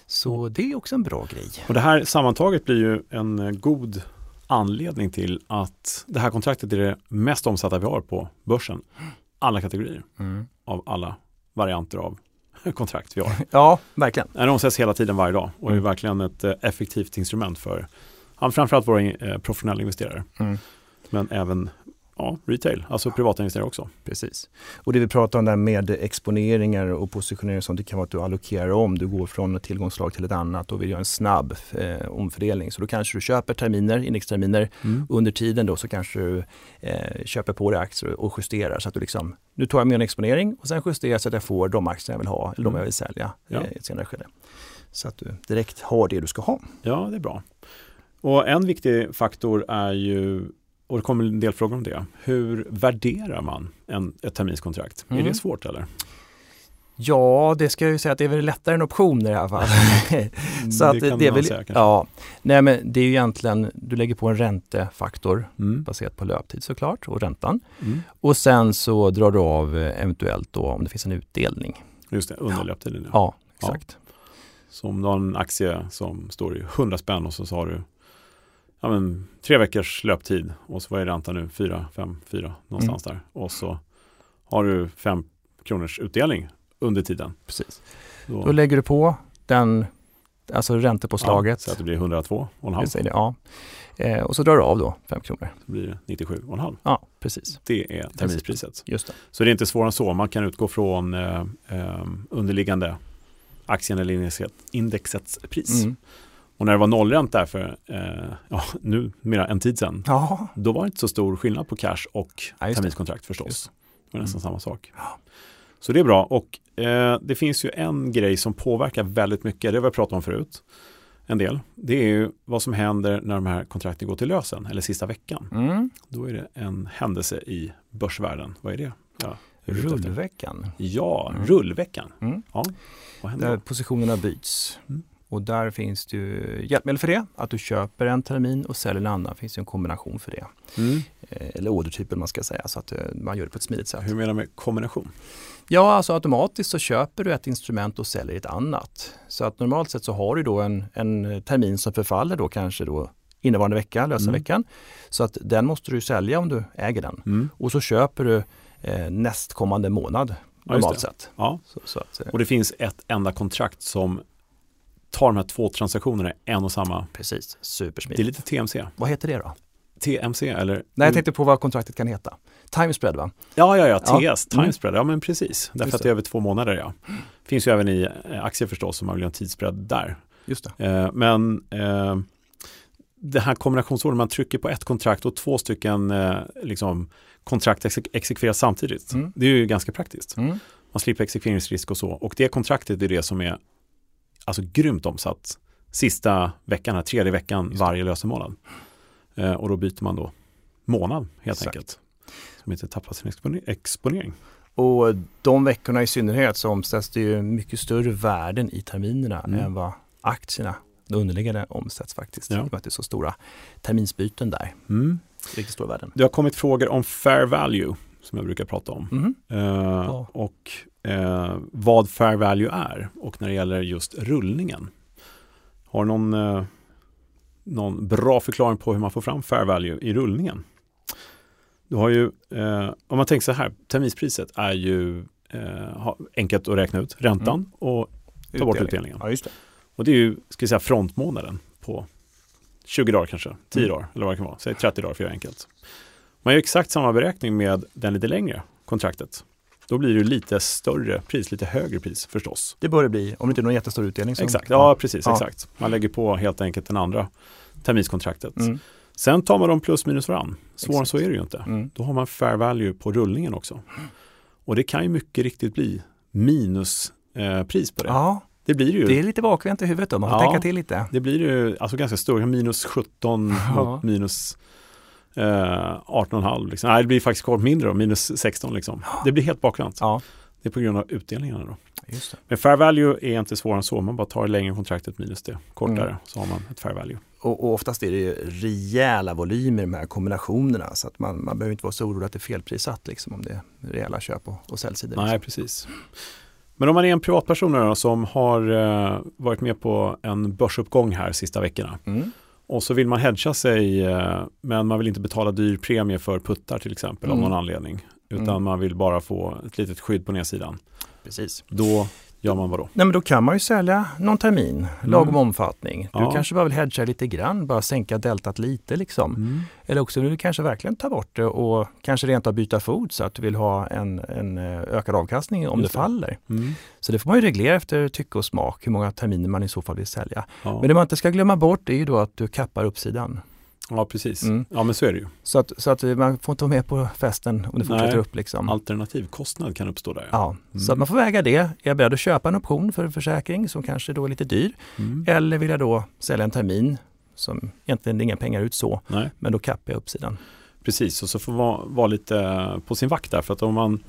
Så det är också en bra grej. Och det här sammantaget blir ju en eh, god anledning till att det här kontraktet är det mest omsatta vi har på börsen. Alla kategorier av alla varianter av kontrakt vi har. Ja, verkligen. Den omsätts hela tiden varje dag och är Mm. verkligen ett eh, effektivt instrument för framförallt våra eh, professionella investerare. Mm. Men även ja, retail, alltså privata investerare också. Precis. Och det vi pratar om där med exponeringar och positionering och sånt, det kan vara att du allokerar om. Du går från ett tillgångsslag till ett annat och vill göra en snabb eh, omfördelning. Så då kanske du köper terminer, indexterminer. Under tiden då så kanske du eh, köper på dig aktier och justerar så att du liksom, nu tar jag med en exponering och sen justerar så att jag får de aktier jag vill ha eller de Mm. jag vill sälja Ja. eh, i ett senare skede. Så att du direkt har det du ska ha. Ja, det är bra. Och en viktig faktor är ju, och det kommer en del frågor om det, hur värderar man en, ett terminskontrakt? Är Mm. det svårt eller? Ja, det ska jag ju säga att det är väl lättare än optioner i alla fall. så att det kan det är väl, säga ja, nej men det är ju egentligen, du lägger på en räntefaktor Mm. baserat på löptid såklart och räntan. Mm. Och sen så drar du av eh, eventuellt då om det finns en utdelning. Just det, under löptiden. Ja. Ja, exakt. Så om du har en aktie som står i 100 spänn och så har du ja, men, tre veckors löptid och så vad är räntan nu? 4, 5, 4 någonstans Mm. där. Och så har du 5 kronors utdelning under tiden. Precis. Då, Då lägger du på den, alltså ja, räntepåslaget. så att det blir 102 och en Jag halv. säger det, ja. Eh, och så drar du av då 5 kronor. Så blir det 97 och en halv. Ja, precis. Det är terminspriset. Just det. Så det är inte svårare än så. Man kan utgå från eh, eh, underliggande aktien eller indexet, indexets pris. Mm. Och när det var nollränta där för eh, ja, nu mera en tid sedan, Ja, då var det inte så stor skillnad på cash och Ja, terminskontrakt förstås. Det var nästan Mm. samma sak. Så det är bra och eh, det finns ju en grej som påverkar väldigt mycket, det har vi pratat om förut, en del. Det är ju vad som händer när de här kontrakten går till lösen, eller sista veckan. mm. Då är det en händelse i börsvärlden. Vad är det? Ja, rullveckan. Ja, Mm. rullveckan. Mm. Ja, vad händer Där då? positionerna byts. Och där finns det hjälpmedel för det. Att du köper en termin och säljer en annan. finns det en kombination för det. Mm. Eh, Eller ordertyper man ska säga. Så att eh, man gör det på ett smidigt sätt. Hur menar du med kombination? Ja, alltså automatiskt så köper du ett instrument och säljer ett annat. Så att normalt sett så har du då en, en termin som förfaller då kanske då innevarande vecka, lösa Mm. veckan. Så att den måste du sälja om du äger den. Mm. Och så köper du eh, nästkommande månad normalt det. sett. Ja. Så, så att, eh, Och det finns ett enda kontrakt som tar de här två transaktionerna en och samma. precis, Det är supersmidigt. lite TMC. Vad heter det då? TMC eller? Nej, jag tänkte på vad kontraktet kan heta. Timespread va? Ja, ja, ja, Ja. TS, Mm. timespread. Ja, men precis. Därför Just att det är över två månader, ja. Finns ju även i eh, aktier förstås, om man vill ha en tidsspread där. Just det. Eh, men eh, det här kombinationsorden, man trycker på ett kontrakt och två stycken eh, liksom, kontrakt ex exekveras samtidigt. Mm. Det är ju ganska praktiskt. Mm. Man slipper exekveringsrisk och så. Och det kontraktet är det som är alltså grymt omsatt sista veckan, här, tredje veckan det. varje lösenmånad. Eh, och då byter man då månad helt Exakt. enkelt. Som inte tappar sin exponer- exponering. Och de veckorna i synnerhet så omsätts det ju mycket större värden i terminerna Mm. än vad aktierna, de underliggande omsätts faktiskt. Ja. I och med att det är så stora terminsbyten där. Mm. Riktigt stora värden. Det har kommit frågor om fair value som jag brukar prata om. Mhm. Eh, Ja. Och eh, vad fair value är och när det gäller just rullningen. Har du någon, eh, någon bra förklaring på hur man får fram fair value i rullningen? Du har ju, eh, om man tänker så här, terminspriset är ju eh, enkelt att räkna ut, räntan och ta bort utdelningen. Ja, det. Och det är ju, ska vi säga, frontmånaden på 20 dagar kanske, 10 Mm. dagar eller vad det kan vara. Säg 30 dagar för att göra enkelt. Man gör exakt samma beräkning med den lite längre kontraktet. Då blir det lite större pris, lite högre pris förstås. Det bör det bli, om det inte är någon jättestor utdelning. som- Exakt, ja precis, Ja. exakt. Man lägger på helt enkelt den andra terminskontraktet. Mm. Sen tar man dem plus minus varann. Svårare än så är det ju inte. Mm. Då har man fair value på rullningen också. Och det kan ju mycket riktigt bli minuspris eh, på det. Ja, Det blir det ju. det är lite bakvänt i huvudet då, man får Ja. tänka till lite. Det blir ju alltså ganska stor, minus 17 Ja. mot minus eh, 18,5. Liksom. Nej, det blir faktiskt kort mindre då, minus 16 liksom. Det blir helt bakvänt. Ja, Det är på grund av utdelningarna då. just det. Men fair value är inte svårare än så, man bara tar det längre kontraktet minus det kortare Mm. så har man ett fair value. Och, och oftast är det ju rejäla volymer i de här kombinationerna så att man, man behöver inte vara så orolig att det är felprissatt liksom, om det är rejäla köp och, och säljsidor. Nej, liksom. precis. Men om man är en privatperson då, som har eh, varit med på en börsuppgång här sista veckorna Mm. Och så vill man hedga sig eh, men man vill inte betala dyr premie för puttar till exempel av Mm. någon anledning utan Mm. man vill bara få ett litet skydd på nedsidan. Precis. Då gör man vad då? Nej men då kan man ju sälja någon termin, lagom Mm. omfattning. Du Ja. kanske bara vill hedga lite grann, bara sänka deltat lite liksom. Eller också vill du kanske verkligen ta bort det och kanske rent av byta fot så att du vill ha en, en eh, ökad avkastning om Just det det. faller. Mm. Så det får man ju reglera efter tycke och smak hur många terminer man i så fall vill sälja. Ja. Men det man inte ska glömma bort är ju då att du kappar uppsidan. Ja, precis. Mm. Ja, men så är det ju. Så att, så att man får inte vara med på festen om det fortsätter Nej. upp. Liksom. Alternativkostnad kan uppstå där. Ja, så Mm. att man får väga det. Är jag beredd att köpa en option för en försäkring som kanske då är lite dyr? Mm. Eller vill jag då sälja en termin som egentligen är inga pengar ut så, Nej, men då kappar jag uppsidan. precis. Och så får man vara, vara lite på sin vakt där. För att om man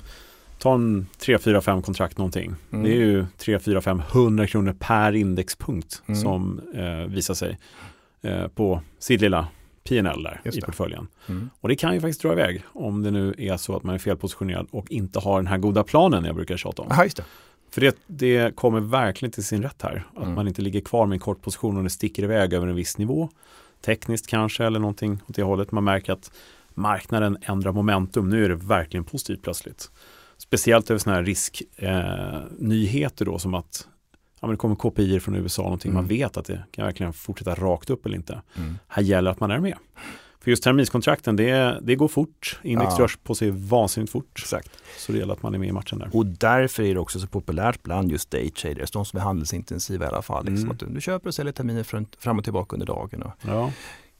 tar en 3, 4, 5 kontrakt någonting. Mm. Det är ju 3, 4, 5, 100 kronor per indexpunkt Mm. som eh, visar sig eh, på sitt lilla PNL där Just i det. portföljen. Mm. Och det kan ju faktiskt dra iväg om det nu är så att man är felpositionerad och inte har den här goda planen jag brukar tjata om. Aha, det. För det, det kommer verkligen till sin rätt här. Att Mm. man inte ligger kvar med en kort position och det sticker iväg över en viss nivå. Tekniskt kanske eller någonting åt det hållet. Man märker att marknaden ändrar momentum. Nu är det verkligen positivt plötsligt. Speciellt över sådana här risknyheter eh, då som att ja, men det kommer KPI från USA, någonting Mm. man vet att det kan verkligen fortsätta rakt upp eller inte. Mm. Här gäller att man är med. För just terminskontrakten, det, det går fort. Index Ja. rör på sig vansinnigt fort. Exakt. Så det gäller att man är med i matchen där. Och därför är det också så populärt bland just daytraders, de som är handelsintensiva i alla fall. Liksom, Mm. att du, du köper och säljer terminer fram och tillbaka under dagen och Ja,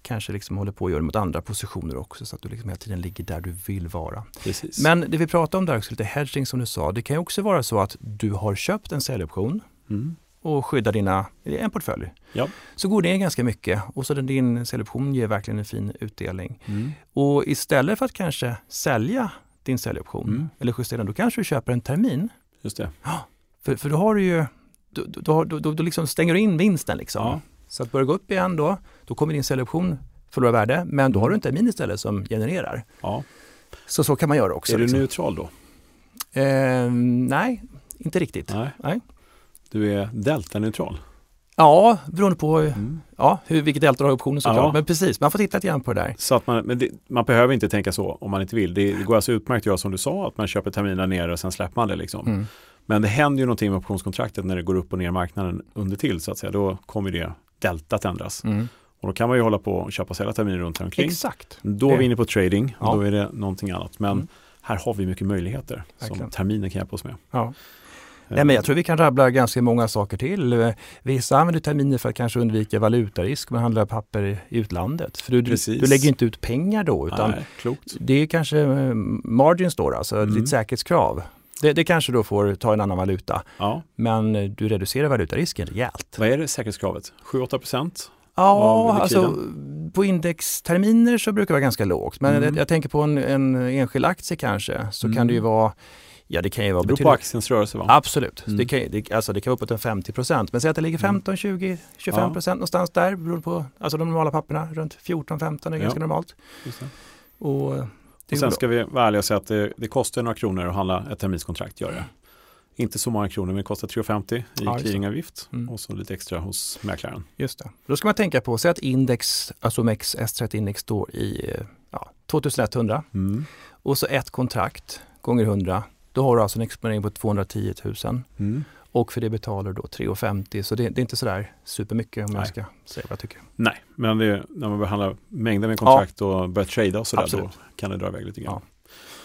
kanske liksom håller på att göra det mot andra positioner också så att du liksom hela tiden ligger där du vill vara. precis. Men det vi pratar om där också, lite hedging som du sa, det kan ju också vara så att du har köpt en säljoption Mm. och skyddar dina, en portfölj. Ja. Så går det ganska mycket och så din säljoption ger verkligen en fin utdelning. Mm. Och istället för att kanske sälja din säljoption Mm. eller justera den, då kanske du köper en termin. Just det. För, för då har du ju, då, då, då, då liksom stänger du in vinsten liksom. Ja. Så att börja gå upp igen då, då kommer din säljoption förlora värde, men då har du en termin istället som genererar. Ja. Så så kan man göra också. Är du liksom. neutral då? Eh, nej, inte riktigt. Nej. Nej. Du är delta-neutral? Ja, beroende på mm. ja, hur, vilket delta du har optionen såklart. Ja. Men precis, man får titta lite grann på det där. Så att man, men det, man behöver inte tänka så om man inte vill. Det, det går alltså utmärkt att göra som du sa, att man köper terminer nere och sen släpper man det. Liksom. Mm. Men det händer ju någonting med optionskontraktet när det går upp och ner i marknaden under till så att säga. Då kommer det deltat ändras. Mm. Och då kan man ju hålla på och köpa och sälja terminer runt omkring. Exakt. Då är vi inne på trading och Ja. då är det någonting annat. Men Mm. här har vi mycket möjligheter Verkligen. som terminer kan hjälpa oss med. Ja. Nej, men jag tror vi kan rabbla ganska många saker till. Vissa använder terminer för att kanske undvika valutarisk man handlar papper i utlandet. För du, Precis. du lägger inte ut pengar då utan Nej, klokt. det är kanske eh, margins då, alltså Mm. ditt säkerhetskrav. Det, det kanske då får ta en annan valuta, Ja. men eh, du reducerar valutarisken rejält. Vad är det säkerhetskravet? 7-8 procent? Ja, alltså på indexterminer så brukar det vara ganska lågt. Men Mm. jag, jag tänker på en, en enskild aktie kanske, så Mm. kan det ju vara, ja det kan ju vara Det beror på aktiens rörelse va? Absolut, Mm. det, kan, det, alltså det kan vara uppåt en 50 procent. Men säg att det ligger 15, 20, 25 procent någonstans där. Beroende på alltså de normala papperna. Runt 14-15 är Ja. ganska normalt. Och, eh, Och sen ska vi vara ärliga och säga att det, det kostar några kronor att handla ett terminskontrakt. Gör det. Inte så många kronor men det kostar 3,50 i Ja, clearingavgift Mm. och så lite extra hos mäklaren. Just det. Då ska man tänka på, säg att index, alltså OMX S30 index står i eh, ja, 2100 Mm. och så ett kontrakt gånger 100. Då har du alltså en exponering på 210 000 Mm. och för det betalar du då 3,50 så det, det är inte sådär supermycket om jag Nej. ska säga vad jag tycker. Nej, men det, när man behandlar mängder med kontrakt och börjar trada och sådär då Absolut. kan det dra iväg lite grann. Ja.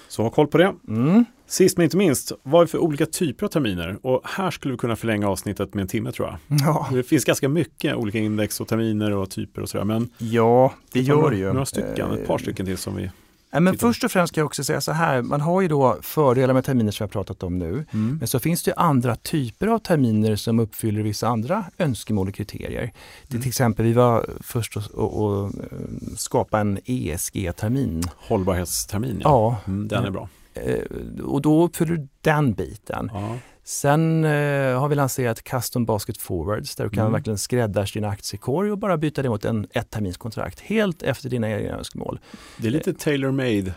Så ha koll på det. Mm. Sist men inte minst, vad är det för olika typer av terminer? Och här skulle vi kunna förlänga avsnittet med en timme tror jag. Ja. Det finns ganska mycket olika index och terminer och typer och sådär. Men ja, det gör det ju. några stycken, ett par Eh, stycken till som vi... Nej, men först och främst ska jag också säga så här, man har ju då fördelar med terminer som jag pratat om nu. Mm. Men så finns det andra typer av terminer som uppfyller vissa andra önskemål och kriterier. Det Mm. till exempel, vi var först och, och, och skapa en ESG-termin. Hållbarhetstermin, ja. Ja, Mm, den är bra. eh, och då uppfyller du den biten. Ja. Sen eh, har vi lanserat Custom Basket Forwards där du kan Mm. verkligen skräddarsy din aktiekorg och bara byta det mot en ett helt efter dina egna önskemål. Det är lite tailor-made,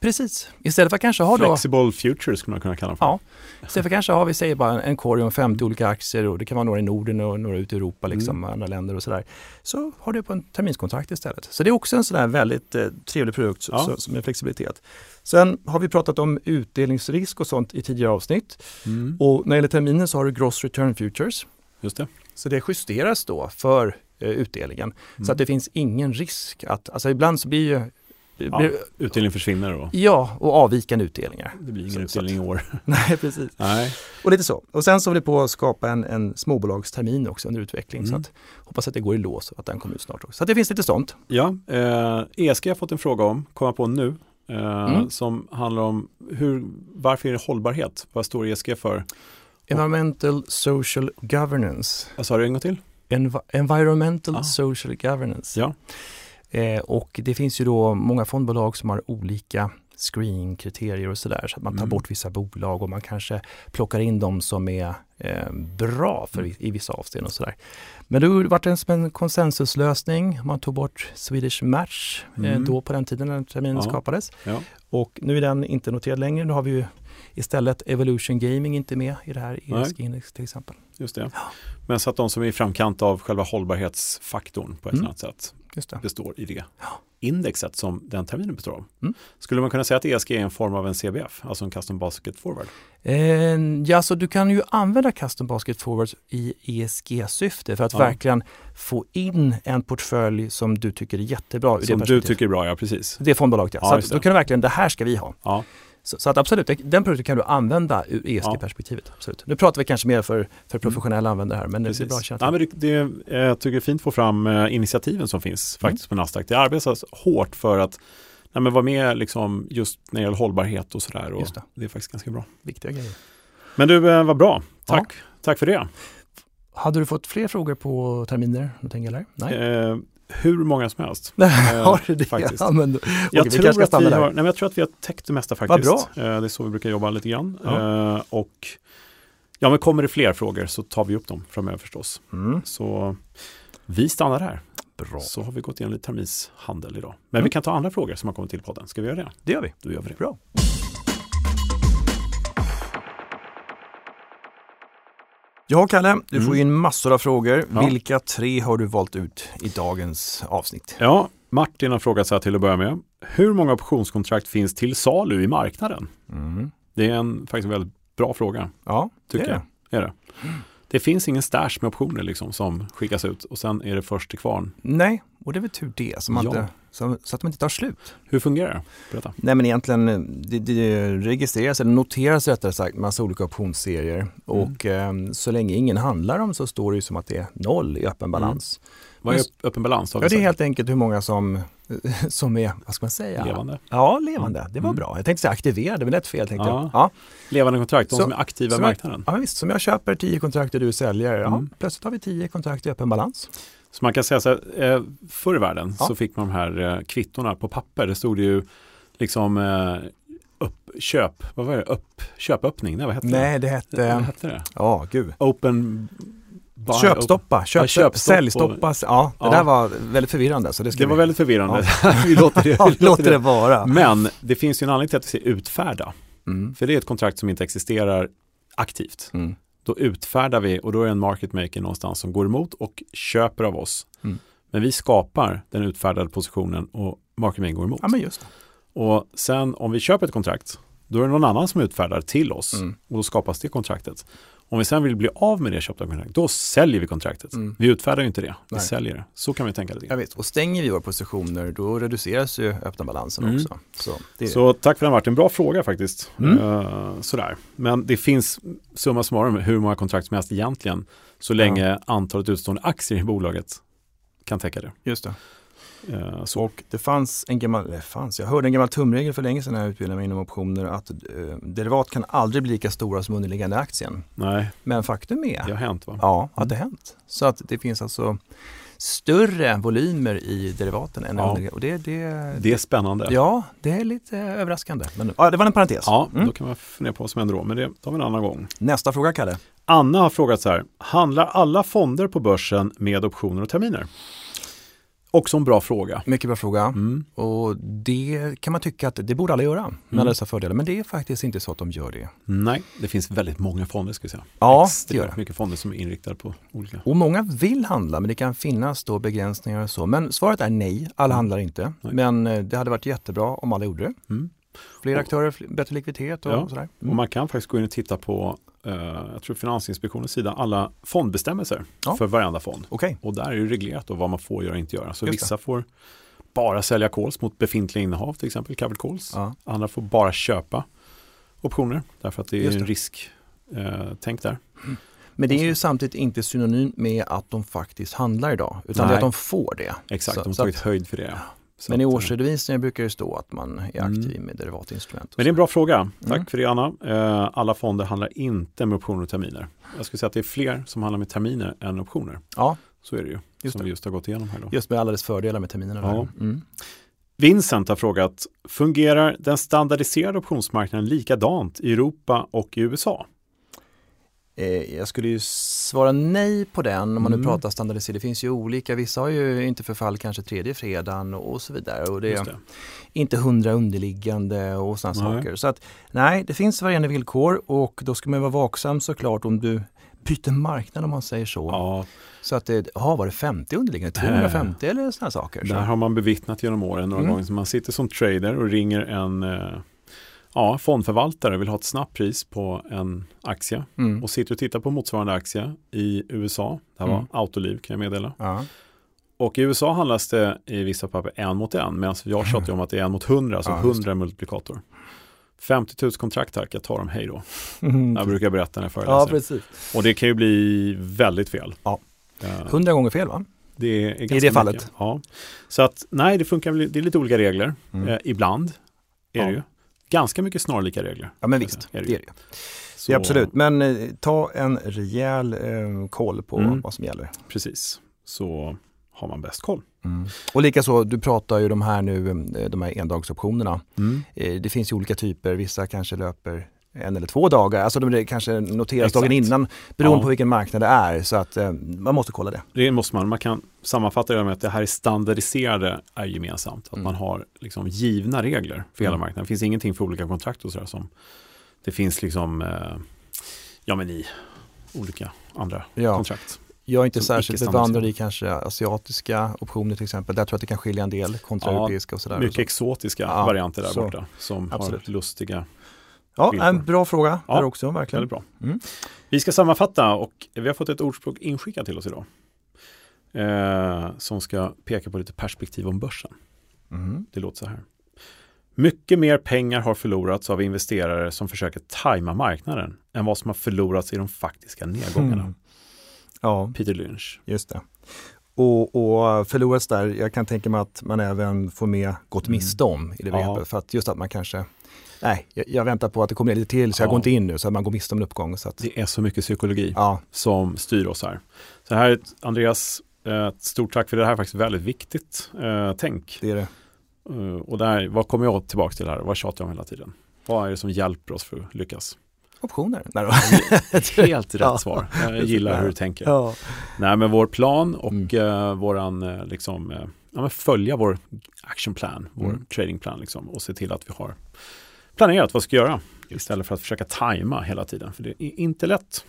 Precis, istället för att kanske ha då flexible future skulle man kunna kalla det för. Ja, istället för kanske har vi säger bara en korg om 50 olika aktier och det kan vara några i Norden och några ute i Europa, liksom, Mm. andra länder och sådär. Så har du på en terminskontrakt istället. Så det är också en sån där väldigt eh, trevlig produkt Ja. så, som är flexibilitet. Sen har vi pratat om utdelningsrisk och sånt i tidigare avsnitt. Mm. Och när det gäller terminen så har du gross return futures. Just det. Så det justeras då för eh, utdelningen. Så Mm. att det finns ingen risk att, alltså ibland så blir ju Ja. blir, Utdelning försvinner då. ja, och avvikande utdelningar. Det blir ingen Så- så utdelning i år. Nej, precis. Nej. Och lite så. Och sen så håller vi på att skapa en, en småbolagstermin också under utveckling. Mm. Så att, hoppas att det går i lås och att den kommer ut snart också. Så att det finns lite sånt. Ja, eh, ESG har jag fått en fråga om, kommer på nu, Mm. som handlar om hur, varför är det hållbarhet? Vad står ESG för? Environmental Social Governance. Vad sa du en gång till? Env- environmental Ah. Social Governance. Ja. Eh, och det finns ju då många fondbolag som har olika screeningkriterier och sådär. Så att man tar Mm. bort vissa bolag och man kanske plockar in de som är eh, bra för, Mm. i vissa avseenden och sådär. Men det har varit en, som en konsensuslösning. Man tog bort Swedish Match eh, Mm. då på den tiden när terminen Ja. skapades. Ja. Och nu är den inte noterad längre. Nu har vi ju istället Evolution Gaming inte med i det här. ESG-index till exempel. Just det. Men så att de som är i framkant av själva hållbarhetsfaktorn på ett Mm. annat sätt det. består i det Ja. Indexet som den terminen består av. Mm. Skulle man kunna säga att ESG är en form av en CBF, alltså en Custom Basket Forward? Eh, ja, så du kan ju använda Custom Basket Forwards i ESG-syfte för att Ja. verkligen få in en portfölj som du tycker är jättebra Som du tycker är bra, ja precis. Det är fondbolaget ja. Ja, så då kan du verkligen, det här ska vi ha. Ja. Så, så att absolut, den produkten kan du använda ur ESG-perspektivet. Absolut. Nu pratar vi kanske mer för, för professionella användare här, men det är bra känna ja, men det, det, jag tycker det är fint att få fram eh, initiativen som finns faktiskt på Nasdaq. Det arbetas hårt för att nej, men vara med liksom, just när det gäller hållbarhet och sådär. Och det. det är faktiskt ganska bra. Viktiga grejer. Men du, eh, vad bra. Tack. Tack för det. Hade du fått fler frågor på terminer? Tänker, eller? Nej? Eh, hur många som helst. har du det? faktiskt. Ja, men, okej, Jag, tror att vi har, nej, men jag tror att vi har täckt det mesta faktiskt. Vad Eh, det är så vi brukar jobba lite grann. Ja. Eh, och ja, men kommer det fler frågor så tar vi upp dem framöver förstås. Mm. Så vi stannar här. Bra. Så har vi gått igenom lite terminshandel idag. Men Mm. vi kan ta andra frågor som har kommit till podden. Ska vi göra det? Det gör vi. Då gör vi det. Bra. Ja, Kalle, du får Mm. ju in massor av frågor. Ja. Vilka tre har du valt ut i dagens avsnitt? Ja, Martin har frågat så här till att börja med. Hur många optionskontrakt finns till salu i marknaden? Mm. Det är en faktiskt en väldigt bra fråga, Ja, tycker det är jag. Är det. Det finns ingen stash med optioner liksom som skickas ut och sen är det först till kvarn. Nej, och det är väl tur det, så, man Ja. inte, så, så att de inte tar slut. Hur fungerar det? Berätta. Nej men egentligen, det, det registreras eller noteras rättare sagt massa olika optionsserier och eh, så länge ingen handlar dem så står det ju som att det är noll i öppen balans. Vad är öppen balans? Ja, det är helt enkelt hur många som, som är, vad ska man säga? Levande. Ja, levande. Det var Mm. bra. Jag tänkte säga aktiverade, men det är fel tänkte Ja. jag. Ja. Levande kontrakt, de Så- som är aktiva i jag- marknaden. ja, visst. Som jag köper 10 kontrakt och du säljer, ja, Mm. plötsligt har vi 10 kontrakt i öppen balans. Så man kan säga så här, eh, förr i världen Ja. så fick man de här eh, kvittorna på papper. Det stod ju liksom eh, upp, köp, vad var det? Upp, köpöppning, nej vad hette Nej, det det? hette, Vad hette det? ja gud. Open buy, Köpstoppa, köp, Ja, köpstopp säljstoppa. Ja, det Ja. där var väldigt förvirrande. Så det, ska Det var vi- väldigt förvirrande. vi låter det, Ja, vi vi låter det vara. Men det finns ju en anledning till att det säger utfärda. Mm. För det är ett kontrakt som inte existerar aktivt. Mm. Då utfärdar vi och då är det en market maker någonstans som går emot och köper av oss. Mm. Men vi skapar den utfärdade positionen och market maker går emot. Ja, men just det. Och sen om vi köper ett kontrakt, då är det någon annan som utfärdar till oss Mm. och då skapas det kontraktet. Om vi sen vill bli av med det köpta kontraktet, då säljer vi kontraktet. Mm. Vi utfärdar ju inte det, vi Nej. säljer det. Så kan vi tänka lite Ja, grann. Och stänger vi våra positioner då reduceras ju öppna balansen Mm. också. Så, Så tack för den Martin, bra fråga faktiskt. Mm. Eh, sådär. Men det finns summa summarum hur många kontrakt som helst egentligen, så länge antalet utstående aktier i bolaget kan täcka det. Just det. Eh, så. Och det fanns en gammal, eller fanns, jag hörde en gammal tumregel för länge sedan när jag utbildade mig inom optioner att eh, derivat kan aldrig bli lika stora som underliggande aktien. Nej, Men faktum är det har hänt va? ja, att det har hänt. Så att det finns alltså större volymer i derivaten än Ja. underliggande. Och det, det, Det är spännande. Ja, det är lite överraskande. Men ja, det var en parentes. Ja, Mm. då kan man fundera på vad som händer då, men det tar vi en annan gång. Nästa fråga, Kalle. Anna har frågat så här, handlar alla fonder på börsen med optioner och terminer? Också en bra fråga. Mycket bra fråga. Mm. Och det kan man tycka att det borde alla göra med Mm. alla dessa fördelar. Men det är faktiskt inte så att de gör det. Nej, det finns väldigt många fonder ska vi säga. Ja, det Extremt gör det. mycket fonder som är inriktade på olika. Och många vill handla men det kan finnas då begränsningar och så. Men svaret är nej, alla Mm. handlar inte. Nej. Men eh, det hade varit jättebra om alla gjorde det. Mm. Fler Och- aktörer, fl- bättre likviditet och Ja. sådär. Och Mm. man kan faktiskt gå in och titta på, eh, jag tror Finansinspektionens sida, alla fondbestämmelser Ja. för varenda fond. Okej, Och där är det reglerat då vad man får göra och inte göra. Så Just det. vissa får bara sälja calls mot befintliga innehav, till exempel covered calls. ja. Andra får bara köpa optioner därför att det är Just en det. risk eh, tänk där. Men det är ju samtidigt inte synonymt med att de faktiskt handlar idag. Utan det är Nej. att de får det. Exakt, Så- de har tagit att- höjd för det. Så Men i eh, årsredovisningen brukar det stå att man är Mm. aktiv med derivatinstrument. Men det är en bra fråga. Tack Mm. för det Anna. Eh, alla fonder handlar inte med optioner och terminer. Jag skulle säga att det är fler som handlar med terminer än optioner. Ja, Så är det ju. Just som det. vi just har gått igenom här då. just med alla dess fördelar med terminerna. Ja. Mm. Vincent har frågat, fungerar den standardiserade optionsmarknaden likadant i Europa och i USA? Eh, Jag skulle ju svara nej på den om man nu Mm. pratar standardiserat. Det finns ju olika, vissa har ju inte förfall kanske tredje fredagen och så vidare. Och det är det. inte hundra underliggande och sådana saker. Så att nej, det finns varierande villkor och då ska man vara vaksam såklart om du byter marknad om man säger så. Ja, Så att det, ja, var det 50 underliggande, 250 eller sådana saker. Så. där har man bevittnat genom åren några Mm. gånger. Så man sitter som trader och ringer en eh, ja, fondförvaltare vill ha ett snabbt pris på en aktie. Mm. Och sitter och tittar på motsvarande aktie i USA. Det här var Mm. Autoliv kan jag meddela. Ja. Och i USA handlas det i vissa papper en mot en, medan jag tjatar om att det är en mot hundra, alltså Ja, just 100 multiplikator. 50 000 kontrakt här, jag tar dem hej då. Jag brukar berätta när jag föreläser. ja, precis. och det kan ju bli väldigt fel. Ja. Eh, 100 gånger fel va? Det är ganska det mycket. fallet? Ja. Så att nej, det funkar, det är lite olika regler. Mm. Eh, ibland är Ja. det ju. Ganska mycket snarlika regler. Ja men visst, Är det det är ju. det. Så, Ja, absolut, men eh, ta en rejäl eh, koll på Mm. vad som gäller. Precis, så har man bäst koll. Och likaså, du pratar ju de här nu, eh, de här endagsoptionerna. Mm. Eh, Det finns ju olika typer, vissa kanske löper en eller två dagar, alltså de kanske noteras Exakt. dagen innan beroende Ja. på vilken marknad det är. Så att eh, man måste kolla det. Det måste man, man kan sammanfatta det med att det här är standardiserade är gemensamt. Att Mm. man har liksom givna regler för hela Mm. marknaden. Det finns ingenting för olika kontrakt och sådär som det finns liksom, eh, ja men i olika andra Ja. kontrakt. Jag är inte särskilt bevandrad i kanske asiatiska optioner till exempel. Där tror jag att det kan skilja en del kontra Ja, europeiska och sådär. Mycket så. exotiska Ja, varianter där så. borta som Absolut. har lustiga, Ja, villkor. en bra fråga Ja, där också, verkligen. väldigt bra. Mm. Vi ska sammanfatta och vi har fått ett ordspråk inskickat till oss idag. Eh, som ska peka på lite perspektiv om börsen. Mm. Det låter så här. Mycket mer pengar har förlorats av investerare som försöker tajma marknaden än vad som har förlorats i de faktiska nedgångarna. Mm. Ja, Peter Lynch. just det. Och, och förlorats där, jag kan tänka mig att man även får med gått Mm. miste om i det Ja. begreppet. För att just att man kanske, nej, jag, jag väntar på att det kommer lite till så jag Ja. går inte in nu så att man går miste om en uppgång. Så att, Det är så mycket psykologi ja, som styr oss här. Så här Andreas, eh, ett stort tack för det här är faktiskt väldigt viktigt eh, tänk. det är det. Eh, och där, vad kommer jag tillbaka till här? Vad tjatar jag om hela tiden? Vad är det som hjälper oss för att lyckas? Optioner. Helt rätt Ja. svar. Jag gillar hur du tänker. Ja. Nej, men vår plan och Mm. eh, våran, eh, liksom, ja, följa vår action plan, vår Mm. tradingplan liksom, och se till att vi har planerat vad vi ska göra istället för att försöka tajma hela tiden, för det är inte lätt.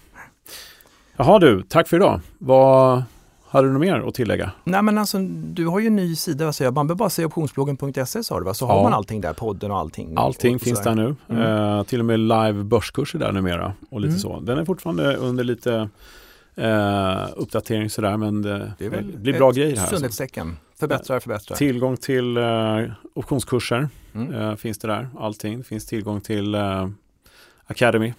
Jaha du, tack för idag. Vad hade du något mer att tillägga? Nej men alltså du har ju en ny sida, jag? man behöver bara säga optionsbloggen.se sa du va? Så Ja. har man allting där, podden och allting. Allting och, finns där nu. Mm. Eh, till och med live börskurser där numera och lite Mm. så. Den är fortfarande under lite eh, uppdatering sådär, men det, Det blir bra grejer här. Alltså. Sundhetstecken. Förbättrar, förbättrar. Tillgång till eh, optionskurser Mm. eh, finns det där, allting. Det finns tillgång till eh, Academy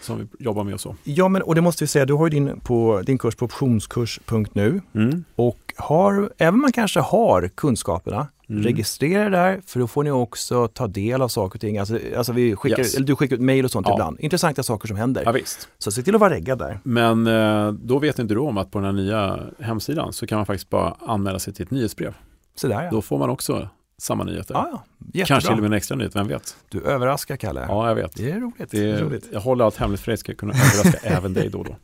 som vi jobbar med och så. Ja men och det måste vi säga, du har ju din, på, din kurs på optionskurs.nu Mm. och har, även man kanske har kunskaperna, Mm. registrera där för då får ni också ta del av saker och ting. Alltså, alltså vi skickar, Yes. eller du skickar ut mejl och sånt Ja. ibland. Intressanta saker som händer. Ja, visst. Så se till att vara reggad där. Men eh, då vet inte du om att på den här nya hemsidan så kan man faktiskt bara anmäla sig till ett nyhetsbrev. Så där ja. Då får man också samma nyheter. ja, ja. Kanske till och med en extra nyhet, vem vet? Du överraskar Kalle. Ja, jag vet. Det är roligt. Det Det är är, roligt. jag håller allt hemligt för dig, ska kunna överraska även dig då och då.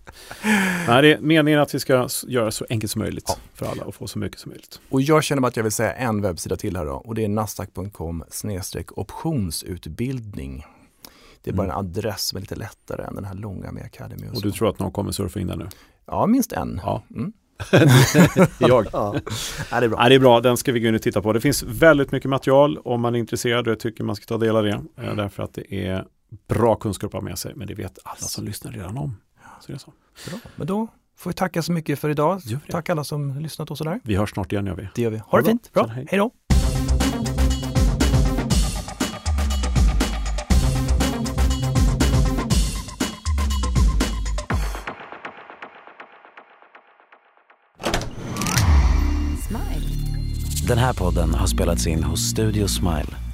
Nej, det är meningen att vi ska göra så enkelt som möjligt Ja. för alla och få så mycket som möjligt. Och jag känner bara att jag vill säga en webbsida till här då och det är nasdaq.com optionsutbildning. Det är bara Mm. en adress som är lite lättare än den här långa med Academy. Och Och du tror att någon kommer surfa in där nu? Ja, minst en. Ja. Mm. jag. Ja. ja, det är bra. Nej, det är bra, den ska vi gå in och titta på. Det finns väldigt mycket material om man är intresserad och jag tycker man ska ta del av det. eh, Därför att det är bra kunskap att ha med sig, men det vet alla som lyssnar redan om. Så det är så. bra. Men då får vi tacka så mycket för idag. Tack alla som lyssnat och sådär. Vi hörs snart igen gör vi. Det gör vi. Ha, Ha det det fint. bra. Bra. Hej då. Den här podden har spelats in hos Studio Smile.